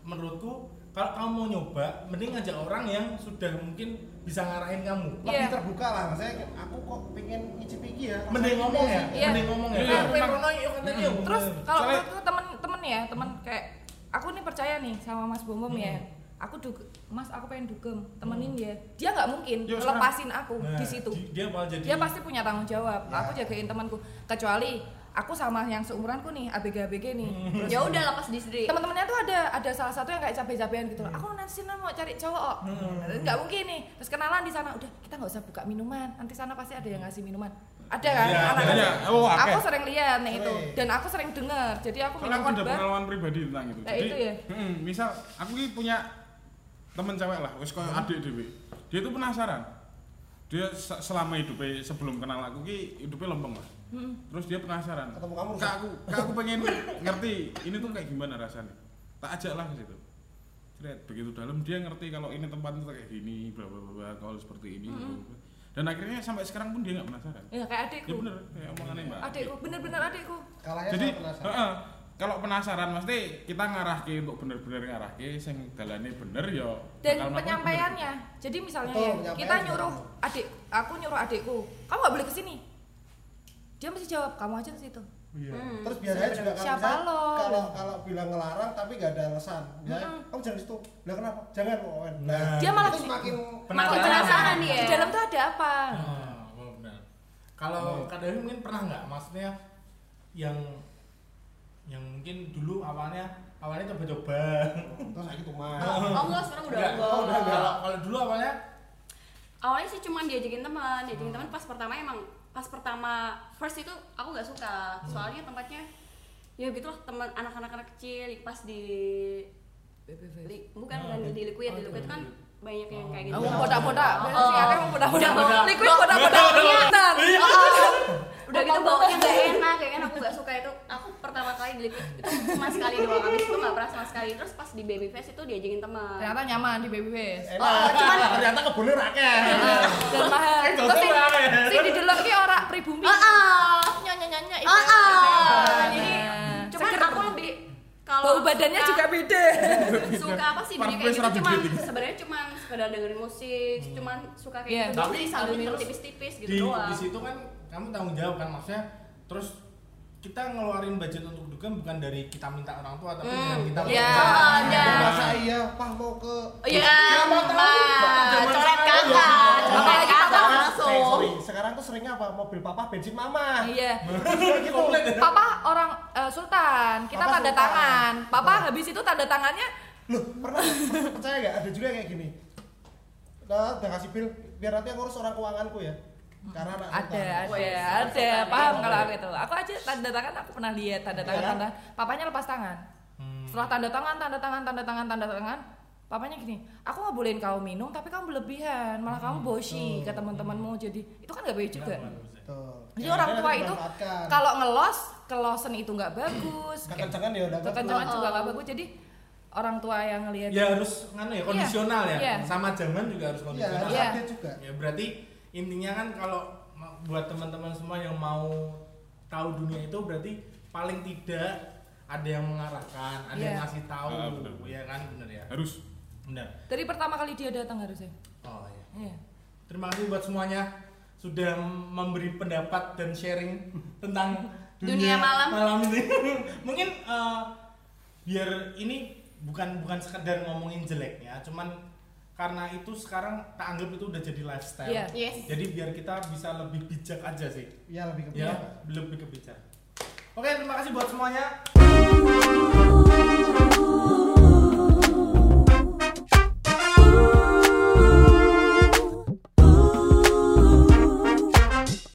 E: menurutku kalau kamu mau nyoba mending ngajak orang yang sudah mungkin bisa ngarahin kamu
A: lebih
D: Iya.
A: terbuka lah maksudnya aku kok pengen ngicip iki ya
E: mending ngomong ya
D: Iya.
E: mending ngomong ya
C: Iya,
E: Ah, kowe
C: memang.
E: rono yuk katanya yuk.
D: Terus kalau
C: Soalnya-
D: menurutku temen-temen ya, temen kayak aku nih percaya nih sama Mas Bombom ya. Aku dug Mas aku pengen dugem, temenin dia. Dia nggak mungkin
C: Yuk,
D: lepasin aku
E: Nah,
D: di situ.
E: di- dia jadi
D: Dia pasti punya tanggung jawab.
A: Ya.
D: Aku jagain temanku. Kecuali aku sama yang seumuranku nih, ABG-ABG nih. Terus
B: Ya udah lepas di sendiri.
D: teman-temannya tuh ada ada salah satu yang kayak cabe-cabean gitu loh. Aku nanti sana mau cari cowok. kok. Nggak mungkin nih. Terus kenalan di sana. Udah kita nggak usah buka minuman. Nanti sana pasti ada yang ngasih minuman. Ada kan?
E: Iya,
D: anak
C: ada.
D: kecil.
C: Oh, oke.
D: Aku sering lihat nih itu dan aku sering dengar. Jadi aku
C: aku ada pengalaman pribadi tentang itu.
D: Nah,
C: Jadi,
D: itu ya?
C: mm, misal aku ini punya temen cewek lah, wis koyo adik dhewe. Dia tuh penasaran. Dia se- selama hidupnya sebelum kenal aku ki hidupnya lempeng lah. Terus dia penasaran.
A: Ketemu kamu
C: Kak aku, kak aku pengen ngerti ini tuh kayak gimana rasanya. Tak ajak lah ke situ. Cret, begitu dalam dia ngerti kalau ini tempatnya kayak gini, bla bla bla, kalau seperti ini. bla. Dan akhirnya sampai sekarang pun dia nggak penasaran.
D: Ya kayak
C: Ya
D: adikku.
C: bener, kayak omongannya Mbak.
D: Adikku, bener-bener adikku.
A: kalahnya
C: Jadi,
A: penasaran
C: heeh, kalau penasaran mesti kita ngarahke untuk bener-bener ngarahke sing dalane bener ya.
D: Dan penyampaiannya. Jadi misalnya
A: Betul,
D: ya, kita nyuruh adik, aku nyuruh adikku, kamu nggak boleh ke sini. Dia mesti jawab, kamu aja ke situ.
E: Iya.
B: Hmm.
A: terus biasanya juga kalau
D: Siapa
A: misalnya
D: lo?
A: kalau kalau bilang ngelarang tapi gak ada alasan ya
D: Mm-mm.
A: kamu jangan di situ bilang kenapa jangan Owen
E: Nah,
D: Dia malah
A: itu semakin
B: Makin penasaran dia.
D: Di dalam tuh ada apa?
E: Ah, Kalau Kak Dewi mungkin pernah nggak maksudnya yang yang mungkin dulu awalnya awalnya coba-coba.
A: terus saya gitu mah
B: Oh, oh enggak, sekarang udah
E: Enggak,
B: enggak.
E: oh, udah enggak. Kalau kalau dulu awalnya
B: Awalnya sih cuma diajakin teman, diajakin teman pas pertama emang pas pertama first itu aku nggak suka. Soalnya tempatnya ya gitulah teman anak-anak anak kecil pas di li- bukan
E: Oh, oke.
B: di liquid,
D: Oh,
B: di liquid kan banyak yang kayak gitu.
D: Aku bodak-bodak,
B: Oh,
D: sih,
B: oh.
D: aku mau. Bodak-bodak. Liquid. Bener.
B: udah gitu baunya nggak enak kayak kan aku nggak suka itu aku pertama kali di liquid itu cuma sekali doang habis itu nggak pernah sama sekali terus pas di baby face itu diajakin teman
D: Ternyata nyaman di baby face.
A: enak
B: Oh, cuman-
A: ternyata kebunnya rakyat
D: Dan mahal. Terus sing
E: gosok lah.
D: sing didelok ki ora pribumi.
B: Ah, ah.
D: Nyanyi-nyanyi
B: Ah, kalau
D: bau badannya
B: suka-
D: juga beda.
B: suka apa sih video kayak gitu cuman
C: dating.
B: sebenarnya cuman sekedar dengerin musik cuman suka kayak
D: Iya.
B: gitu
E: Tapi-
B: tapi minum tipis-tipis gitu
E: di
B: doang
E: di situ kan kamu tanggung jawab kan maksudnya terus kita ngeluarin budget untuk dugem bukan dari kita minta orang tua tapi
B: Hmm,
E: dengan kita
B: iya.
E: minta.
B: Oh, ada.
A: masa iya pah mau ke
B: Oh iya,
E: Siapa tahu,
B: Mbak.
E: zaman
B: coret kakak, coret
D: Apalagi
B: kakak
A: Eh, sorry, sekarang tuh seringnya apa mobil papa bensin mama
D: Iya.
A: gitu.
D: Papa orang eh, Sultan, kita
A: Papa
D: tanda
A: Sultan.
D: tangan. Papa
A: Nah.
D: habis itu tanda tangannya
A: loh pernah percaya nggak ada juga kayak gini nah, udah kasih bill biar nanti aku urus orang keuanganku ya karena anak
D: ada, ada,
B: Wes,
D: ada, paham
E: Iya.
D: kalau aku itu. Aku aja tanda tangan aku pernah lihat tanda tangan,
A: Iya kan?
D: tanda. Papanya lepas tangan.
E: Hmm.
D: Setelah tanda tangan, tanda tangan, tanda tangan, tanda tangan, papanya gini, aku nggak bolehin kau minum, tapi kamu berlebihan, malah kamu bosi ke teman-temanmu. Jadi itu kan nggak baik juga.
A: Betul.
D: Jadi
A: Ya,
D: orang tua itu kalau ngelos, kelosen itu nggak bagus.
A: kekencangan ya udah
D: kekencangan juga nggak bagus. Jadi orang tua yang ngelihat
E: ya harus nganu ya kondisional ya
D: Iya.
E: sama zaman juga harus
A: Iya,
E: kondisional
D: Iya.
A: update juga.
E: ya berarti intinya kan kalau buat teman-teman semua yang mau tahu dunia itu berarti paling tidak ada yang mengarahkan ada yang
D: Iya.
E: ngasih tahu
C: Ah, benar.
E: ya kan bener ya
C: harus
E: benar.
D: Dari pertama kali dia datang harusnya.
E: oh iya.
D: Iya.
E: terima kasih buat semuanya sudah memberi pendapat dan sharing tentang
B: Dunia malam.
E: malam ini. Mungkin eh, biar ini bukan bukan sekedar ngomongin jeleknya cuman karena itu sekarang tak anggap itu udah jadi lifestyle.
D: Iya.
B: yes.
E: Jadi biar kita bisa lebih bijak aja sih.
A: Iya lebih ke
E: ya lebih ke bijak. Oke terima kasih buat semuanya